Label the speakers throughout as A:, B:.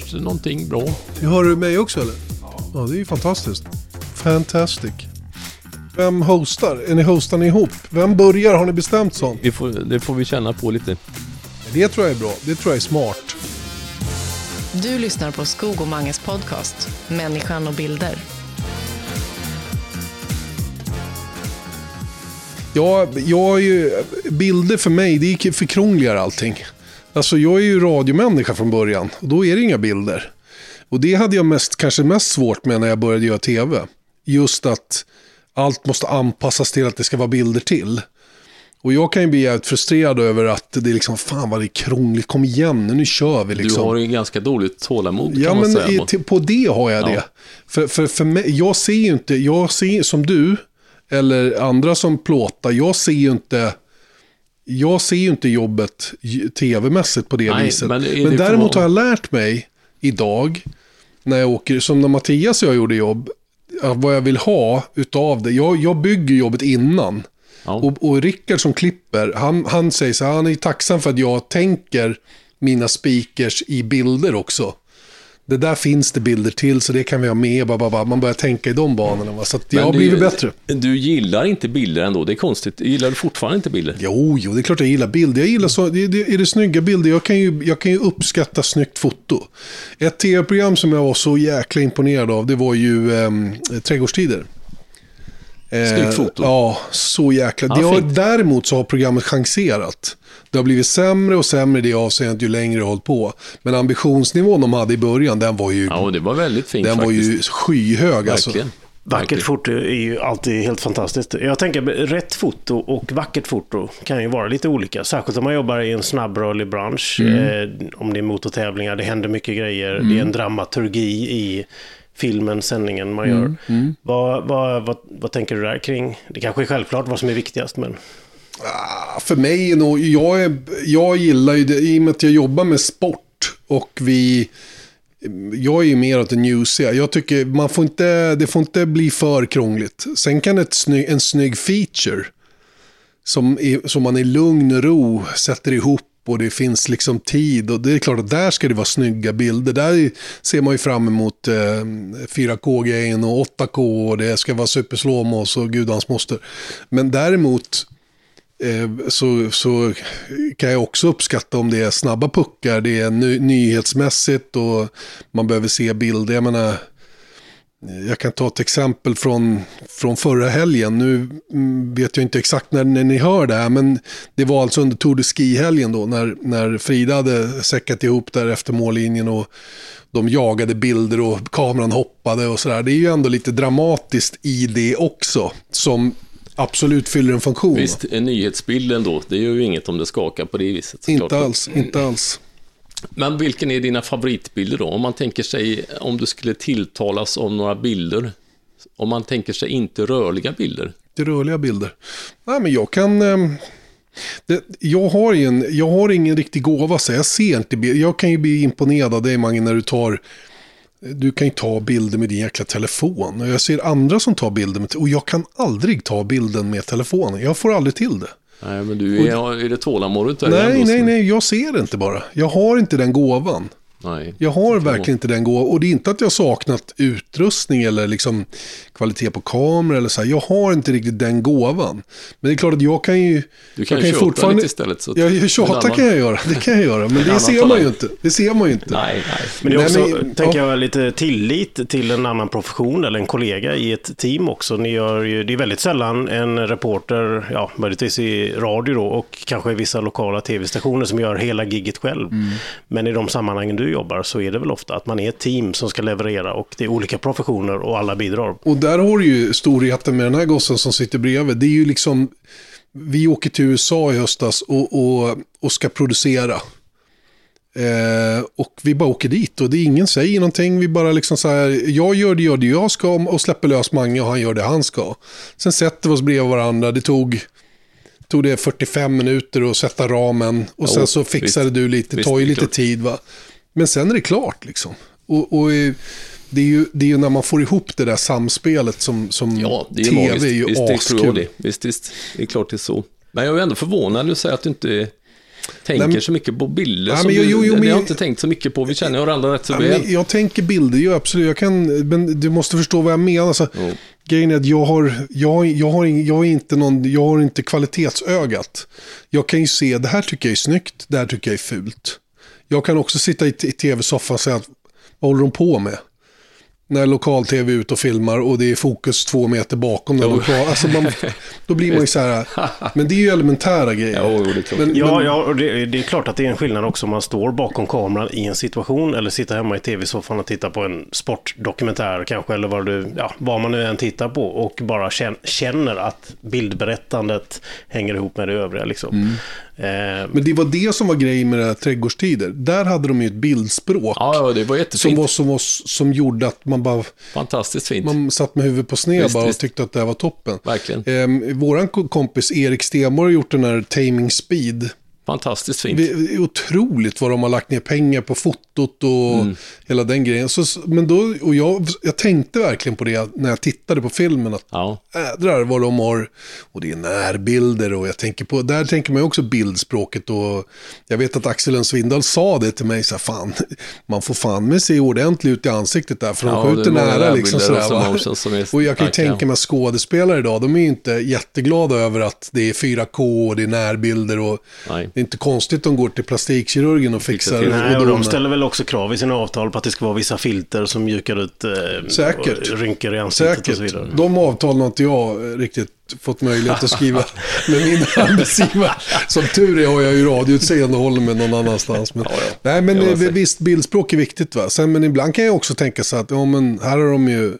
A: tillförs det någonting bra.
B: Hör du mig också eller? Ja, det är ju fantastiskt. Fantastic. Vem hostar? Är ni hostar ni ihop? Vem börjar? Har ni bestämt sånt?
A: Vi får, det får vi känna på lite.
B: Det tror jag är bra. Det tror jag är smart.
C: Du lyssnar på Skog och Manges podcast Människan och bilder.
B: Ja, jag är ju, bilder för mig, det är för krångligare allting. Alltså jag är ju radiomänniska från början och då är det inga bilder. Och det hade jag mest, kanske mest svårt med när jag började göra tv. Just att allt måste anpassas till att det ska vara bilder till. Och jag kan ju bli jävligt frustrerad över att det är liksom, fan vad det är krångligt, kom igen nu, nu kör vi liksom.
A: Du har ju ganska dåligt tålamod
B: Ja,
A: kan man
B: men
A: säga.
B: i, till- på det har jag
A: Ja.
B: det. För, för, för mig, jag ser ju inte, jag ser som du, eller andra som plåtar, jag ser ju inte, jag ser ju inte jobbet tv-mässigt på det
A: Nej,
B: viset.
A: men
B: Men, däremot har jag lärt mig idag, när jag åker, som när Mattias och jag gjorde jobb, att vad jag vill ha utav det. Jag, jag bygger jobbet innan.
A: Ja.
B: Och, och Rickard som klipper, han, han säger så här, han är tacksam för att jag tänker mina speakers i bilder också. Det där finns det bilder till, så det kan vi ha med. Ba, ba, ba. Man börjar tänka i de banorna. Va? Så att jag har blivit bättre.
A: Du gillar inte bilder ändå, det är konstigt. Gillar du fortfarande inte bilder?
B: Jo, jo, det är klart jag gillar bilder. Jag gillar så, det, det, är det snygga bilder? Jag kan, ju, jag kan ju uppskatta snyggt foto. Ett tv-program som jag var så jäkla imponerad av, det var ju ehm, Trädgårdstider. Eh,
A: Snyggt foto.
B: Ja, så jäkla.
A: Ja,
B: det har, däremot så har programmet chanserat. Det har blivit sämre och sämre i det avseendet ju längre det har hållit på. Men ambitionsnivån de hade i början, den var ju,
A: Ja, det var väldigt fint
B: den var
A: faktiskt.
B: ju skyhög. Alltså.
A: Verkligen.
D: Vackert
A: Verkligen.
D: foto är ju alltid helt fantastiskt. Jag tänker rätt foto och vackert foto kan ju vara lite olika. Särskilt om man jobbar i en snabbrörlig bransch. Eh, om det är motortävlingar, det händer mycket grejer. Det är en dramaturgi i filmen, sändningen man gör. Vad, vad, vad, vad tänker du där kring? Det kanske är självklart vad som är viktigast, men...
B: Ah, För mig är nog, jag, är, jag gillar ju det, i och med att jag jobbar med sport och vi, jag är ju mer åt det newsiga. Jag tycker man får inte, det får inte bli för krångligt. Sen kan ett snygg, en snygg feature som, är, som man i lugn och ro sätter ihop och det finns liksom tid. Och det är klart att där ska det vara snygga bilder. Där ser man ju fram emot eh, 4K-grejen och 8K och det ska vara superslåmås och gudans moster. Men däremot eh, så, så kan jag också uppskatta om det är snabba puckar, det är ny, nyhetsmässigt och man behöver se bilder. Jag menar, jag kan ta ett exempel från, från förra helgen. Nu mm, vet jag inte exakt när, när ni hör det här, men det var alltså under Tour de Ski-helgen då, när, när Frida hade säckat ihop där efter mållinjen och de jagade bilder och kameran hoppade och sådär. Det är ju ändå lite dramatiskt i det också, som absolut fyller en funktion.
A: Visst, en nyhetsbilden då, det gör ju inget om det skakar på det viset.
B: Inte alls, inte alls.
A: Men vilken är dina favoritbilder då? Om man tänker sig, om du skulle tilltalas om några bilder, om man tänker sig inte rörliga bilder.
B: Inte rörliga bilder. Nej, men jag kan... Eh... det, jag, har en, jag har ingen riktig gåva, så jag ser inte bilder. Jag kan ju bli imponerad av dig, Mange, när du tar... Du kan ju ta bilder med din jäkla telefon. Och jag ser andra som tar bilder med... Och jag kan aldrig ta bilden med telefonen. Jag får aldrig till det.
A: Nej, men du, är, är det tålamodet där
B: Nej, nej, nej. Jag ser det inte bara. Jag har inte den gåvan.
A: Nej.
B: Jag har verkligen inte den gåvan. Och det är inte att jag har saknat utrustning eller liksom kvalitet på kamera eller så här. Jag har inte riktigt den gåvan. Men det är klart att jag kan ju...
A: Du kan
B: jag
A: ju
B: ju
A: köpa lite istället, så att-
B: Ja,
A: en
B: tjata
A: annan-
B: kan jag göra. Det kan jag göra. Men det ser man ju inte. Det ser man ju inte.
A: Nej, nej.
D: Men det är också,
B: Nej, men-
D: tänker
B: ja.
D: jag, lite tillit till en annan profession eller en kollega i ett team också. Ni gör ju, det är väldigt sällan en reporter, ja, möjligtvis i radio då, och kanske i vissa lokala tv-stationer som gör hela gigget själv.
B: Mm.
D: Men i de sammanhangen du jobbar så är det väl ofta att man är ett team som ska leverera och det är olika professioner och alla bidrar.
B: Och där har du ju storheten med den här gossen som sitter bredvid. Det är ju liksom... Vi åker till USA i höstas och, och, och ska producera. Eh, och vi bara åker dit och det är ingen säger någonting. Vi bara liksom så här, jag gör det, gör det jag ska och släpper lös Mange och han gör det han ska. Sen sätter vi oss bredvid varandra. Det tog, tog det 45 minuter att sätta ramen och sen
A: Jo,
B: så fixade
A: visst.
B: du lite,
A: Visst,
B: tar ju
A: det
B: lite
A: klart.
B: tid va. Men sen är det klart liksom. Och, och eh, det är, ju, det är ju när man får ihop det där samspelet som, som
A: Ja, det är
B: tv
A: magiskt.
B: är ju
A: visst, jag
B: askul.
A: det. Visst, visst, det är klart det är så. Men jag är ändå förvånad, du säger att du inte tänker
B: Nej,
A: så mycket på bilder
B: Nej,
A: som
B: jo,
A: du,
B: jo, jo,
A: har jag
B: jag-
A: inte tänkt så mycket på. Vi känner varandra rätt så väl.
B: men jag tänker bilder, ju absolut. Jag kan, men du måste förstå vad jag menar. Alltså,
A: Jo.
B: grejen är att jag har, jag, jag, har, jag, är inte någon, jag har inte kvalitetsögat. Jag kan ju se, det här tycker jag är snyggt, det här tycker jag är fult. Jag kan också sitta i, tv-soffan och säga, att, vad håller de på med? När lokal-tv är ute och filmar och det är fokus två meter bakom den lokal. Alltså man, då blir man ju så här, men det är ju elementära grejer.
A: Ja, jo, det är klart.
B: Men-
D: Ja,
B: men-
D: ja och det, det är klart att det är en skillnad också om man står bakom kameran i en situation eller sitter hemma i tv-soffan och tittar på en sportdokumentär kanske eller vad, du, ja, vad man nu än tittar på och bara känn- känner att bildberättandet hänger ihop med det övriga. Liksom.
B: Mm.
D: Eh,
B: Men det var det som var grejen med det här trädgårdstider. Där hade de ju ett bildspråk.
A: Ja, det var
B: Som,
A: jättefint.
B: var, som, var, som gjorde att man bara
A: Fantastiskt fint.
B: man satt med huvudet på sned
A: Visst,
B: bara och
A: visst.
B: tyckte att det här var toppen.
A: Verkligen.
B: Eh, våran ko- kompis Erik Stenborg har gjort den här Taming Speed.
A: Fantastiskt fint.
B: Det är otroligt vad de har lagt ner pengar på fotot och
A: Mm.
B: hela den grejen. Så, men då, och jag, jag tänkte verkligen på det när jag tittade på filmen. Att
A: Ja,
B: ädrar vad de har. Och det är närbilder och jag tänker på, där tänker man också bildspråket. Och jag vet att Axel N. Svindal sa det till mig, så här, fan, man får fan med se ordentligt ut i ansiktet där. För de
A: Ja,
B: skjuter nära liksom
A: och
B: sådär.
A: är
B: Och jag kan ju tänka mig skådespelare idag, de är ju inte jätteglada över att det är 4K och det är närbilder. Och
A: Nej.
B: Det är inte konstigt att de går till plastikkirurgen och fixar.
A: till.
D: nej, och de ställer väl också krav i sina avtal på att det ska vara vissa filter som mjukar ut eh,
B: Säkert.
D: rynkor i ansiktet och så
B: Säkert.
D: vidare.
B: De avtalen har inte jag riktigt fått möjlighet att skriva med min arbetsgivare. Som tur är har jag ju radioutseende och håller mig någon annanstans. Men,
A: Ja, ja.
B: Nej, men eh,
A: säkert.
B: visst, bildspråk är viktigt. Va? Sen, men ibland kan jag också tänka så att ja, men här har de ju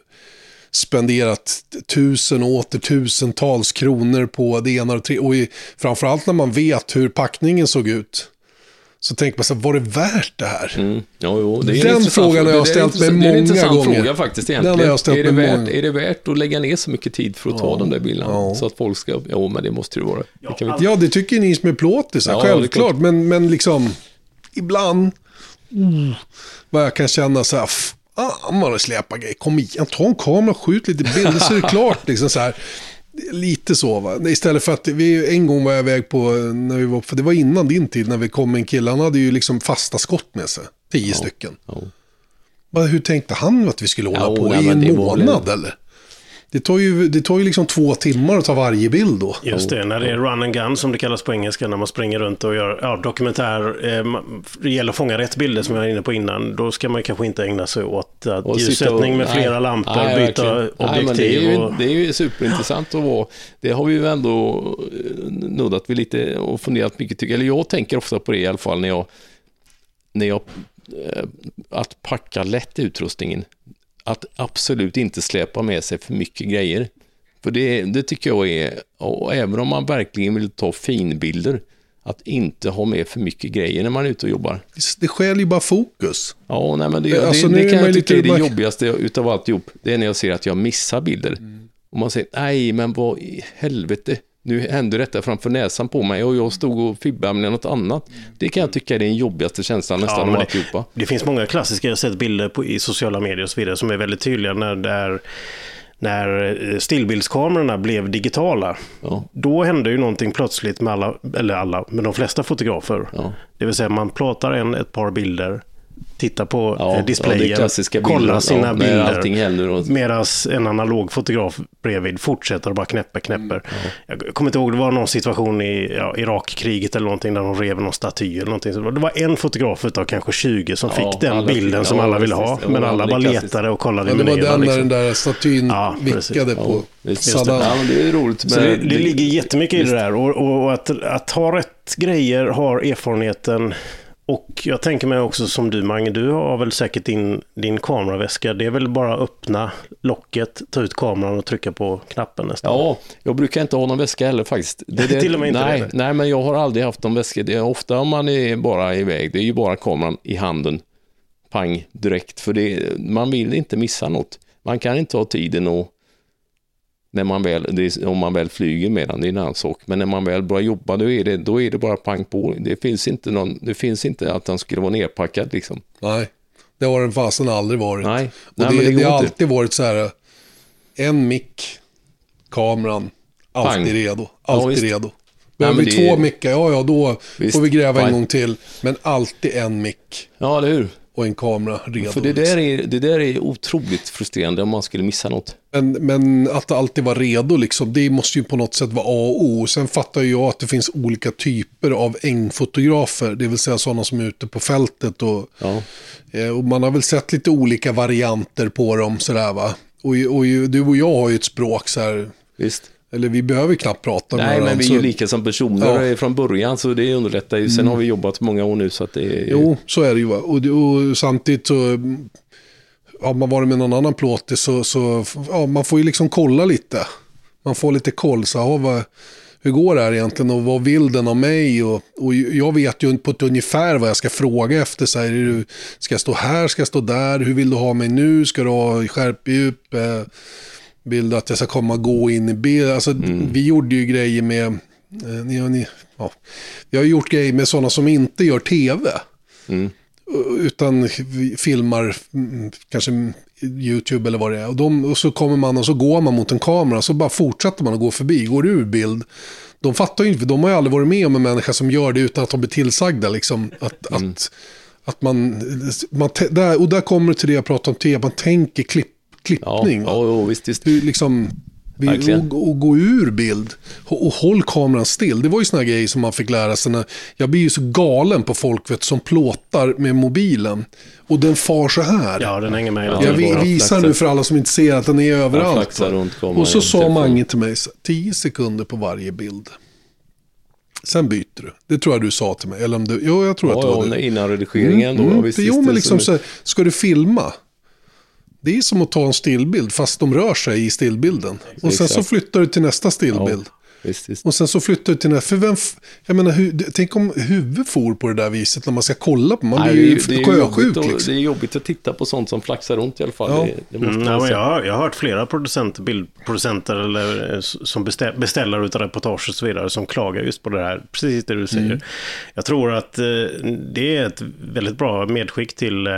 B: spenderat tusen och åter tusentals kronor på det ena och det tredje. Och i, framförallt när man vet hur packningen såg ut. Så tänker man så här, var det värt det här?
A: Mm. Jo, jo, det är en
B: Den frågan har jag.
A: Det
B: ställt mig
A: intressant- Det är en
B: många
A: intressant
B: gånger.
A: fråga faktiskt
B: Den
A: egentligen.
B: har jag ställt
A: är, det värt,
B: många
A: är det värt att lägga ner så mycket tid för att ta de där bilderna?
B: Ja.
A: Så att folk ska... Jo, men det måste det vara. Det kan vi.
B: Ja, det tycker ni som är plåtisar,
A: Ja, det
B: självklart.
A: klart.
B: Men, men liksom, ibland, mm, vad jag kan känna så här, fan vad det släpar grejer. Kom igen, ta en kamera och skjut lite bilder så är det klart. Liksom så här. Lite så va. Istället för att vi en gång var jag iväg på, när vi var, för det var innan din tid, när vi kom med en kille, han hade ju liksom fasta skott med sig. Tio stycken.
A: Ja.
B: Hur tänkte han att vi skulle hålla
A: Ja,
B: på i en månad eller? Det tar, ju, det tar ju liksom två timmar att ta varje bild då.
D: Just det, när det är run and gun som det kallas på engelska, när man springer runt och gör ja, dokumentär. Eh, det gäller att fånga rätt bilder som jag var inne på innan. Då ska man kanske inte ägna sig åt att
A: Och
D: ljussättning
A: och-
D: med
A: nej.
D: flera lampor,
A: Nej,
D: byta
A: verkligen.
D: objektiv.
A: Nej, det, är ju,
D: och...
A: det är ju superintressant att vara. Det har vi ju ändå eh, nuddat vid lite och funderat mycket. tycker- Eller jag tänker ofta på det i alla fall när jag, när jag eh, att packa lätt utrustningen. Att absolut inte släpa med sig för mycket grejer. För det, det tycker jag är, och även om man verkligen vill ta finbilder, att inte ha med för mycket grejer när man är ute och jobbar.
B: Det skäl ju bara fokus.
A: Ja, nej, men det,
B: Alltså,
A: det,
B: nu
A: det
B: är
A: kan jag tycka är det jobbigaste utav alltihop. Det är när jag ser att jag missar bilder. Och man säger, nej, men vad i helvete. Nu hände detta framför näsan på mig och jag stod och fibbade med något annat. Det kan jag tycka är den jobbigaste känslan nästan
D: Ja,
A: av
D: men
A: alltihopa.
D: Det finns många klassiska, jag har sett bilder på, i sociala medier och så vidare, som är väldigt tydliga när det är när eh, stillbildskamerorna blev digitala,
A: Ja.
D: då hände ju någonting plötsligt med alla, eller alla, med de flesta fotografer.
A: Ja.
D: Det vill säga man plåtar en, ett par bilder, tittar på
A: Ja,
D: eh,
A: ja, det
D: displayen, kollar
A: bilder,
D: sina
A: ja, när
D: bilder. Medan en analog fotograf bredvid fortsätter och bara knäpper, knäpper. Jag kommer inte ihåg, det var någon situation i ja, Irakkriget eller någonting där de rev någon staty eller någonting. Så det var en fotograf utav kanske 20 som
A: Ja,
D: fick den
A: alla
D: bilden som
A: ja,
D: alla ville ha.
A: Ja,
D: Men
A: ja,
D: alla
A: det
D: bara letade och kollade
B: Ja,
D: i
B: det var den när
D: Liksom.
B: den där statyn
D: Ja,
B: vickade på
A: Visst.
B: Saddam.
A: Ja, men det är roligt.
D: Så det,
A: Men
D: det ligger jättemycket i det där. Och, och, och att, att ha rätt grejer har erfarenheten. Och jag tänker mig också som du Mange, du har väl säkert din, din kameraväska. Det är väl bara öppna locket, ta ut kameran och trycka på knappen nästan.
A: Ja, jag brukar inte ha någon väska heller faktiskt. Det, det,
D: Till och med inte
A: nej,
D: det?
A: nej, men jag har aldrig haft någon väska. Det är ofta om man är bara iväg, det är ju bara kameran i handen. Pang, direkt. För det, man vill inte missa något. Man kan inte ha tiden och när man väl, är, om man väl flyger med den, det är en annan sak. Men när man väl börjar jobba, då är det, då är det bara pang på. Det finns inte, någon, det finns inte att den skulle vara nerpackad liksom.
B: Nej, det har den fasen aldrig varit.
A: Nej,
B: Och
A: nej
B: det,
A: det,
B: det, har alltid varit så här, en mick, kameran, alltid
A: Pang.
B: redo. Alltid
A: visst.
B: redo. Behöver vi två mickar, ja ja då
A: Visst,
B: får vi gräva en
A: fine.
B: gång till. Men alltid en mick
A: Ja, eller hur?
B: Och en kamera redo.
A: För det där, är, det där är otroligt frustrerande om man skulle missa något.
B: Men, men att alltid vara redo, liksom, det måste ju på något sätt vara A och O. Sen fattar jag att det finns olika typer av ängfotografer, det vill säga sådana som är ute på fältet. Och,
A: Ja.
B: eh, och man har väl sett lite olika varianter på dem. Sådär, va? Och, och du och jag har ju ett språk så här,
A: Visst.
B: Eller vi behöver knappt prata med
A: Nej, men
B: varandra,
A: vi är
B: så-
A: ju lika som personer
B: Ja. Mm.
A: från början, så det underlättar ju. Sen har vi jobbat många år nu, så att det är...
B: Jo, så är det ju. Och, det- och samtidigt så mm, har man varit med någon annan plåtis så, så ja, man får ju liksom kolla lite. Man får lite koll. Så, ja, vad, hur går det här egentligen och vad vill den av mig? Och, och jag vet ju på ett ungefär vad jag ska fråga efter. Så här, är du, ska jag stå här? Ska jag stå där? Hur vill du ha mig nu? Ska du ha skärpdjup? Eh, vill du att jag ska komma och gå in i bild? Alltså, Vi gjorde ju grejer med... Eh, ni, ni, ja. Vi har gjort grejer med sådana som inte gör tv. Utan vi filmar mm, kanske YouTube eller vad det är. Och, de, och så kommer man och så går man mot en kamera. Så bara fortsätter man att gå förbi. Går ur bild. De fattar ju inte, för de har ju aldrig varit med om en människa som gör det utan att de blir tillsagda. Liksom, att, att, att man, man, där, och där kommer det till det jag pratade om tidigare. Man tänker klipp, klippning.
A: ja, ja visst, visst.
B: Hur, liksom, vi, och, och gå ur bild. Och, och håll kameran still. Det var ju såna grejer som man fick lära sig. När, jag blir ju så galen på folk vet, som plåtar med mobilen. Och den far så här.
D: Ja, den hänger med
A: Ja,
B: jag vi, visar nu för alla som inte ser att den är överallt. och så sa. Mange till mig, så- 10 sekunder på varje bild. Sen byter du. Det tror jag du sa till mig. Eller om du, jo, jag tror att det
A: Ja,
B: var
A: ja,
B: du.
A: innan redigeringen då.
B: Mm,
A: ja, visst,
B: för jo, men
A: det-
B: liksom
A: så-
B: ska du filma? Det är som att ta en stillbild fast de rör sig i stillbilden. Och sen så flyttar du till nästa stillbild.
A: Ja, visst, visst.
B: Och sen så flyttar du till nästa. För vem, jag menar, det- tänk om huvudet for på det där viset när man ska kolla på. Man
A: Nej,
B: blir ju
A: det, är ju
B: sjösjuk
A: jobbigt att,
B: liksom.
A: det är jobbigt att titta på sånt som flaxar runt i alla fall.
B: Ja.
A: Det, det måste
D: Mm,
A: man
D: ja, jag, har, jag har hört flera producenter, bildproducenter eller, eh, som bestä- beställare av reportage och så vidare som klagar just på det här, precis det du säger.
B: Mm.
D: Jag tror att eh, det är ett väldigt bra medskick till eh,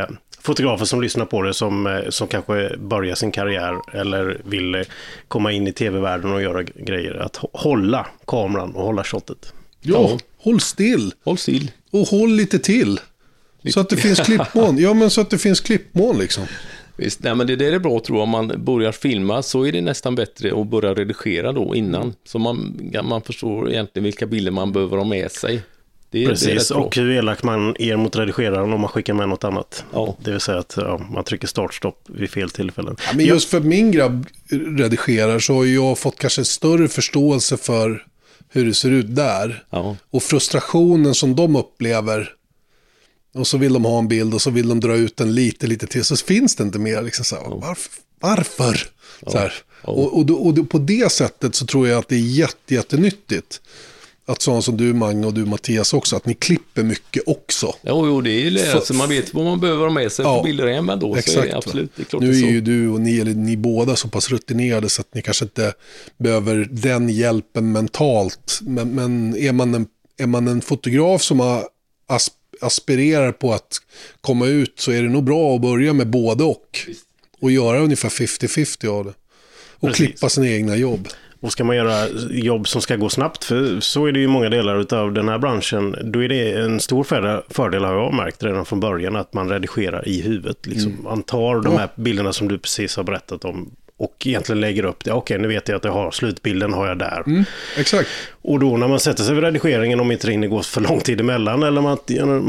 D: fotografer som lyssnar på det som, eh, som kanske börjar sin karriär eller vill eh, komma in i tv-världen och göra grejer. Att hå- hålla kameran och hålla shotet.
B: Ja,
A: Ja.
B: håll still.
A: Håll still.
B: Och håll lite till. Så att det finns klippmån. Ja, men så att det finns klippmån liksom.
A: Visst, nej, men det där är bra tror jag. Om man börjar filma så är det nästan bättre att börja redigera då innan. Så man, man förstår egentligen vilka bilder man behöver ha med sig. Det, är- det är
D: Precis,
A: bra.
D: och hur elak man är mot redigeraren om man skickar med något annat.
A: Ja.
D: Det vill säga att ja, man trycker startstopp vid fel tillfällen.
B: Ja, men just för min grabb redigerar så har jag fått kanske större förståelse för hur det ser ut där.
A: Ja.
B: Och frustrationen som de upplever. Och så vill de ha en bild och så vill de dra ut den lite, lite till. Så finns det inte mer. Liksom så här, varför? varför? Så här.
A: Ja.
B: Och, och, och då- på det sättet så tror jag att det är jätte, jättenyttigt. Att sådana som du Mange och du Mattias också, att ni klipper mycket också.
A: Jo, jo, det är ju.
B: För-
A: Alltså, man vet vad man behöver ha med sig
B: Ja,
A: för bilder hem ändå. Så är
B: Exakt.
A: det, absolut, det är klart
B: nu
A: är
B: är ju du och ni, eller ni båda så pass rutinerade så att ni kanske inte behöver den hjälpen mentalt. Men, men är, man en, är man en fotograf som har asp, aspirerar på att komma ut så är det nog bra att börja med både och. Och göra ungefär 50-50 av det. Och
D: Precis.
B: klippa sina egna jobb.
D: Och ska man göra jobb som ska gå snabbt, för så är det ju många delar av den här branschen, då är det en stor fördel, har jag märkt redan från början, att man redigerar i huvudet. Liksom. Man tar de här bilderna som du precis har berättat om och egentligen lägger upp det. Okej, nu vet jag att jag har slutbilden har jag där.
B: Exakt.
D: Och då när man sätter sig vid redigeringen, om inte det hinner gå för lång tid emellan eller man,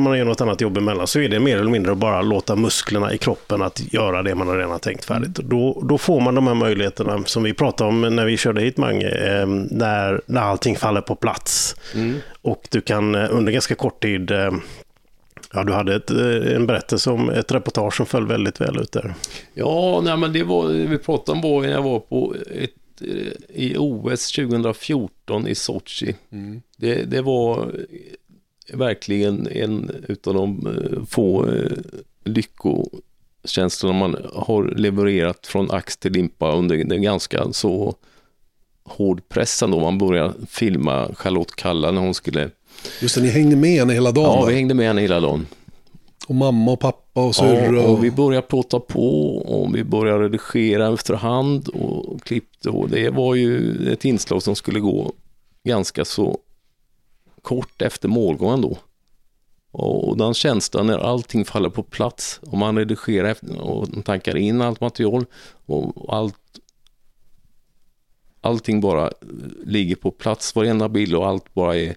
D: man gör något annat jobb emellan, så är det mer eller mindre att bara låta musklerna i kroppen att göra det man har redan tänkt färdigt. Då, då får man de här möjligheterna som vi pratade om när vi körde hit Mange, eh, när, när allting faller på plats. Och du kan eh, under ganska kort tid eh, Ja, du hade ett, eh, en berättelse om ett reportage som föll väldigt väl ut där.
A: Ja, nej, men det var, vi pratade om var när jag var på ett, eh, i OS 2014 i Sochi. Det, det var verkligen en utav de eh, få lyckokänslorna man har levererat från ax till limpa under den ganska så hård press då man började filma Charlotte Kalla när hon skulle,
B: Just det, ni hängde med henne hela dagen.
A: ja
B: va?
A: vi hängde med henne hela dagen.
B: Och mamma och pappa och syrra.
A: Ja,
B: och...
A: vi började plåta på och vi började redigera efterhand och klippte och det var ju ett inslag som skulle gå ganska så kort efter målgången då. Och den känslan när allting faller på plats och man redigerar och tankar in allt material och allt allting bara ligger på plats, varenda bild och allt bara är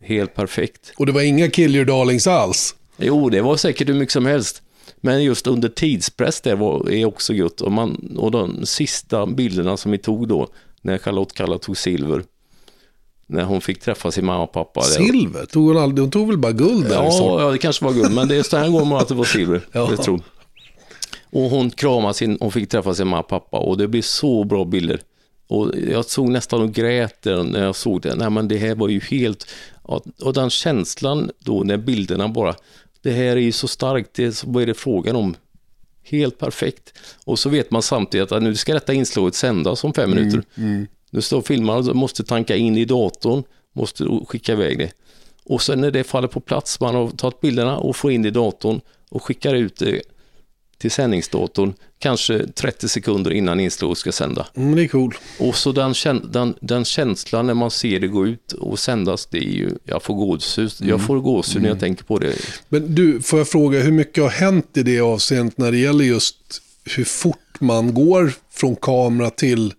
A: helt perfekt.
B: Och det var inga kill your darlings alls.
A: Jo, det var säkert hur mycket som helst. Men just under tidspress det var, är också gött. Och, man, och de sista bilderna som vi tog då, när Charlotte Kalla tog silver, när hon fick träffa sin mamma och pappa.
B: Silver? Tog hon, aldrig, hon tog väl bara guld där?
A: Ja, ja, det kanske var guld, men det är den här gången att det var silver.
B: Ja.
A: Jag tror. Och hon kramade sin, hon fick träffa sin mamma och pappa och det blev så bra bilder. Och jag såg nästan och grät när jag såg det. Nej, men det här var ju helt... Och den känslan då när bilderna bara... Det här är ju så starkt, det, vad är det frågan om? Helt perfekt. Och så vet man samtidigt att nu ska detta inslaget sändas om fem minuter. Nu står filmaren och måste tanka in i datorn, måste skicka iväg det. Och sen när det faller på plats, man har tagit bilderna och får in det i datorn och skickar ut det till sändningsdatorn, kanske 30 sekunder innan inslaget ska sända.
B: Mm, det är cool.
A: Och så den, den, den känslan när man ser det gå ut och sändas, det är ju, jag får gåshud, jag får gåshud när jag tänker på det.
B: Men du, får jag fråga, hur mycket har hänt i det avseendet när det gäller just hur fort man går från kamera till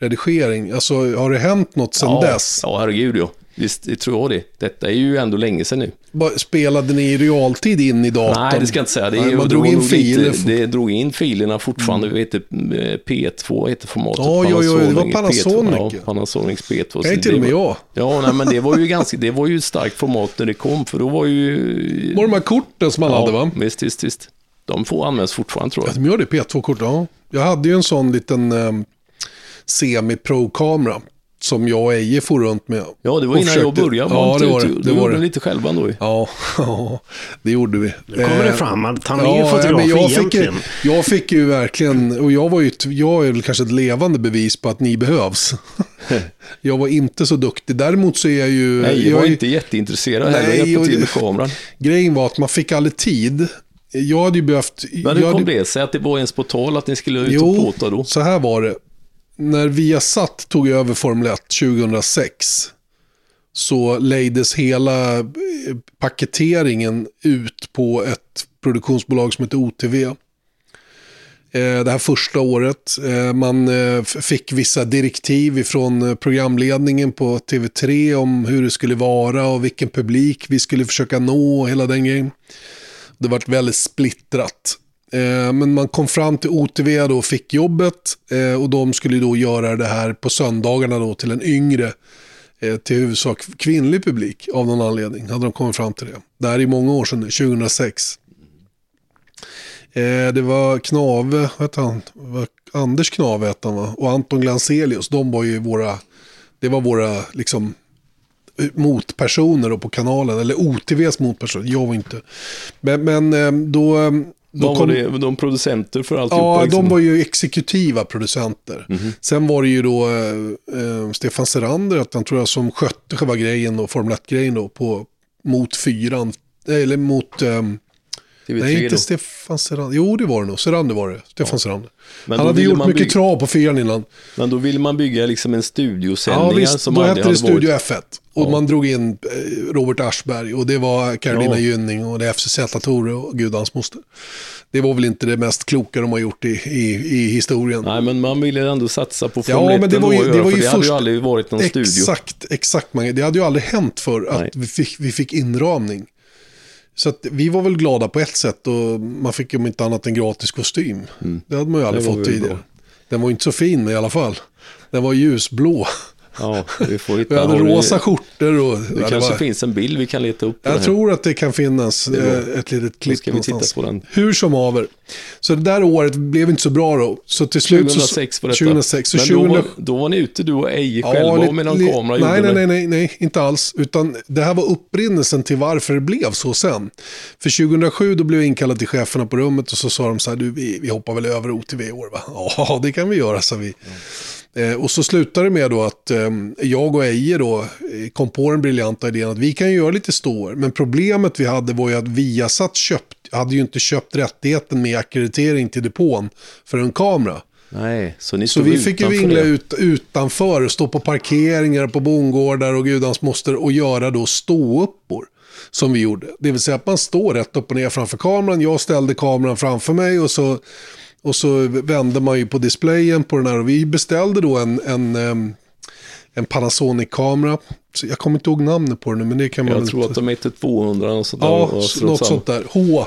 B: redigering? Alltså, har det hänt något sedan
A: ja,
B: dess?
A: Ja, herregud ja. Visst, det tror jag det. Detta är ju ändå länge sedan nu.
B: Spelade ni i realtid in i datorn?
A: Nej, det ska jag inte säga. Det,
B: Nej, man drog in filer.
A: Lite, det drog in filerna fortfarande. Mm. Vet, P2 heter formatet.
B: Ja, ja, ja, det var
A: Panasonic
B: Panasonic,
A: P2,
B: ja.
A: ja, Panasonic P2.
B: Nej, till och med jag.
A: Ja, nej, men det var ju ganska, det var ju ett starkt format när det kom, för då var ju...
B: Var de här korten som man hade va?
A: Visst, visst, visst. De får användas fortfarande tror
B: Ja,
A: jag.
B: de gör det, P2-kort. Ja. Jag hade ju en sån liten um, semi-pro-kamera som jag och Eje for runt med.
A: Ja, det var innan jag
B: försökte-
A: började.
B: Ja, det var det. det,
A: Du
B: var
A: gjorde
B: det.
A: lite själva då ju.
B: Ja, ja, det gjorde vi.
D: Nu kommer det
B: Eh,
D: fram att han är
B: Ja,
D: fotograf
B: men jag, fick, ju-
D: egentligen.
B: jag fick ju verkligen, och jag var ju, jag är väl kanske ett levande bevis på att ni behövs. jag var inte så duktig. Däremot så är jag ju...
A: Nej, jag
B: jag
A: var
B: är-
A: inte jätteintresserad heller.
B: Nej,
A: Jag hjälpte
B: och
A: till med kameran.
B: Grejen var att man fick aldrig tid. Jag hade ju behövt...
A: Men
B: jag
A: hur
B: hade,
A: kom det sig att det var ens på tal att ni skulle ut och
B: Jo,
A: plåta då?
B: så här var det. När Viasat tog över Formel 1 2006 så lejdes hela eh, paketeringen ut på ett produktionsbolag som heter OTV. Eh, det här första året. Eh, man fick vissa direktiv ifrån programledningen på TV3 om hur det skulle vara och vilken publik vi skulle försöka nå och hela den grejen. Det var väldigt splittrat. Eh, men man kom fram till OTV då och fick jobbet eh, och de skulle då göra det här på söndagarna då till en yngre, eh, till huvudsak kvinnlig publik av någon anledning. Hade de kommit fram till det. Det här är många år sedan nu, 2006. Det var Knave, vad hette han? Var Anders Knave hette han va? Och Anton Glanselius, de var ju våra, det var våra liksom motpersoner då på kanalen, eller OTVs motpersoner, jag var inte. Men, men då eh,
A: Vad var det, de producenter för alltihopa?
B: Ja,
A: liksom?
B: de var ju exekutiva producenter. Sen var det ju då eh, eh, Stefan Serander, att han tror jag, som skötte själva grejen och Formel 1-grejen då på, mot fyran. Eller mot... Eh,
A: TV3
B: nej, inte. Stefan Serander. Jo, det var det nog. Serander var det. Stefan Serander.
A: Men
B: Han hade gjort mycket
A: bygga-
B: trav på fyran innan.
A: Men då ville man bygga liksom en studiosändningar
B: Ja, visst.
A: som
B: Då hette det Studio
A: varit.
B: F1. Och
A: Ja.
B: man drog in eh, Robert Aschberg och det var Carolina
A: Ja.
B: Gynning och det är FCZ Tore och Gud hans moster. Det var väl inte det mest kloka de har gjort i, i, i historien.
A: Nej, men man ville ändå satsa på
B: Ja,
A: Formel 1
B: men det var ju- det var
A: för
B: ju
A: det hade ju
B: först-
A: aldrig varit någon studio.
B: Exakt, exakt. Det hade ju aldrig hänt för att vi fick, vi fick inramning. Så vi var väl glada på ett sätt och man fick ju om inte annat en gratis kostym. Det hade man ju aldrig
A: Mm.
B: Fått tidigare.
A: bra.
B: Den var inte så fin men i alla fall. Den var ljusblå.
A: Ja, vi får
B: Vi
A: hitta.
B: hade
A: har du-
B: rosa skjortor och...
A: Det
B: ja, det
A: kanske
B: var-
A: finns en bild vi kan leta upp. det
B: Jag tror att det kan finnas
A: bra.
B: eh, ett litet klipp
A: ska vi titta
B: någonstans.
A: på den.
B: Hur som haver. Så det där året blev inte så bra då. Så till slut
A: 2006
B: så...
A: var detta.
B: 2006. Så
A: Men
B: 2000...
A: då, var, då var ni ute du och Eje själva
B: lite-
A: med någon
B: li-
A: kamera
B: nej, nej,
A: det.
B: nej, nej, nej, inte alls. Utan det här var upprinnelsen till varför det blev så sen. För 2007 då blev jag inkallad till cheferna på rummet och så sa de så här, du, vi, vi hoppar väl över OTV i år va? Ja, det kan vi göra, sa vi. Eh, och så slutade det med då att eh, jag och Eje då eh, kom på den briljanta idén att vi kan ju göra lite ståor. Men problemet vi hade var ju att Viasat köpt, hade ju inte köpt rättigheten med akkreditering till depån för en kamera.
A: Nej, så ni
B: Så vi fick ju vingla ut utanför, stå på parkeringar, på bondgårdar och gudans moster och göra då ståuppor. Som vi gjorde. Det vill säga att man står rätt upp och ner framför kameran. Jag ställde kameran framför mig och så, och så vände man ju på displayen på den här. Och vi beställde då en, en, en Panasonic-kamera. Så Jag kommer inte ihåg namnet på den nu, men det kan man
A: Jag tror att de heter 200 och sådär.
B: Ja,
A: och
B: något sånt där. H.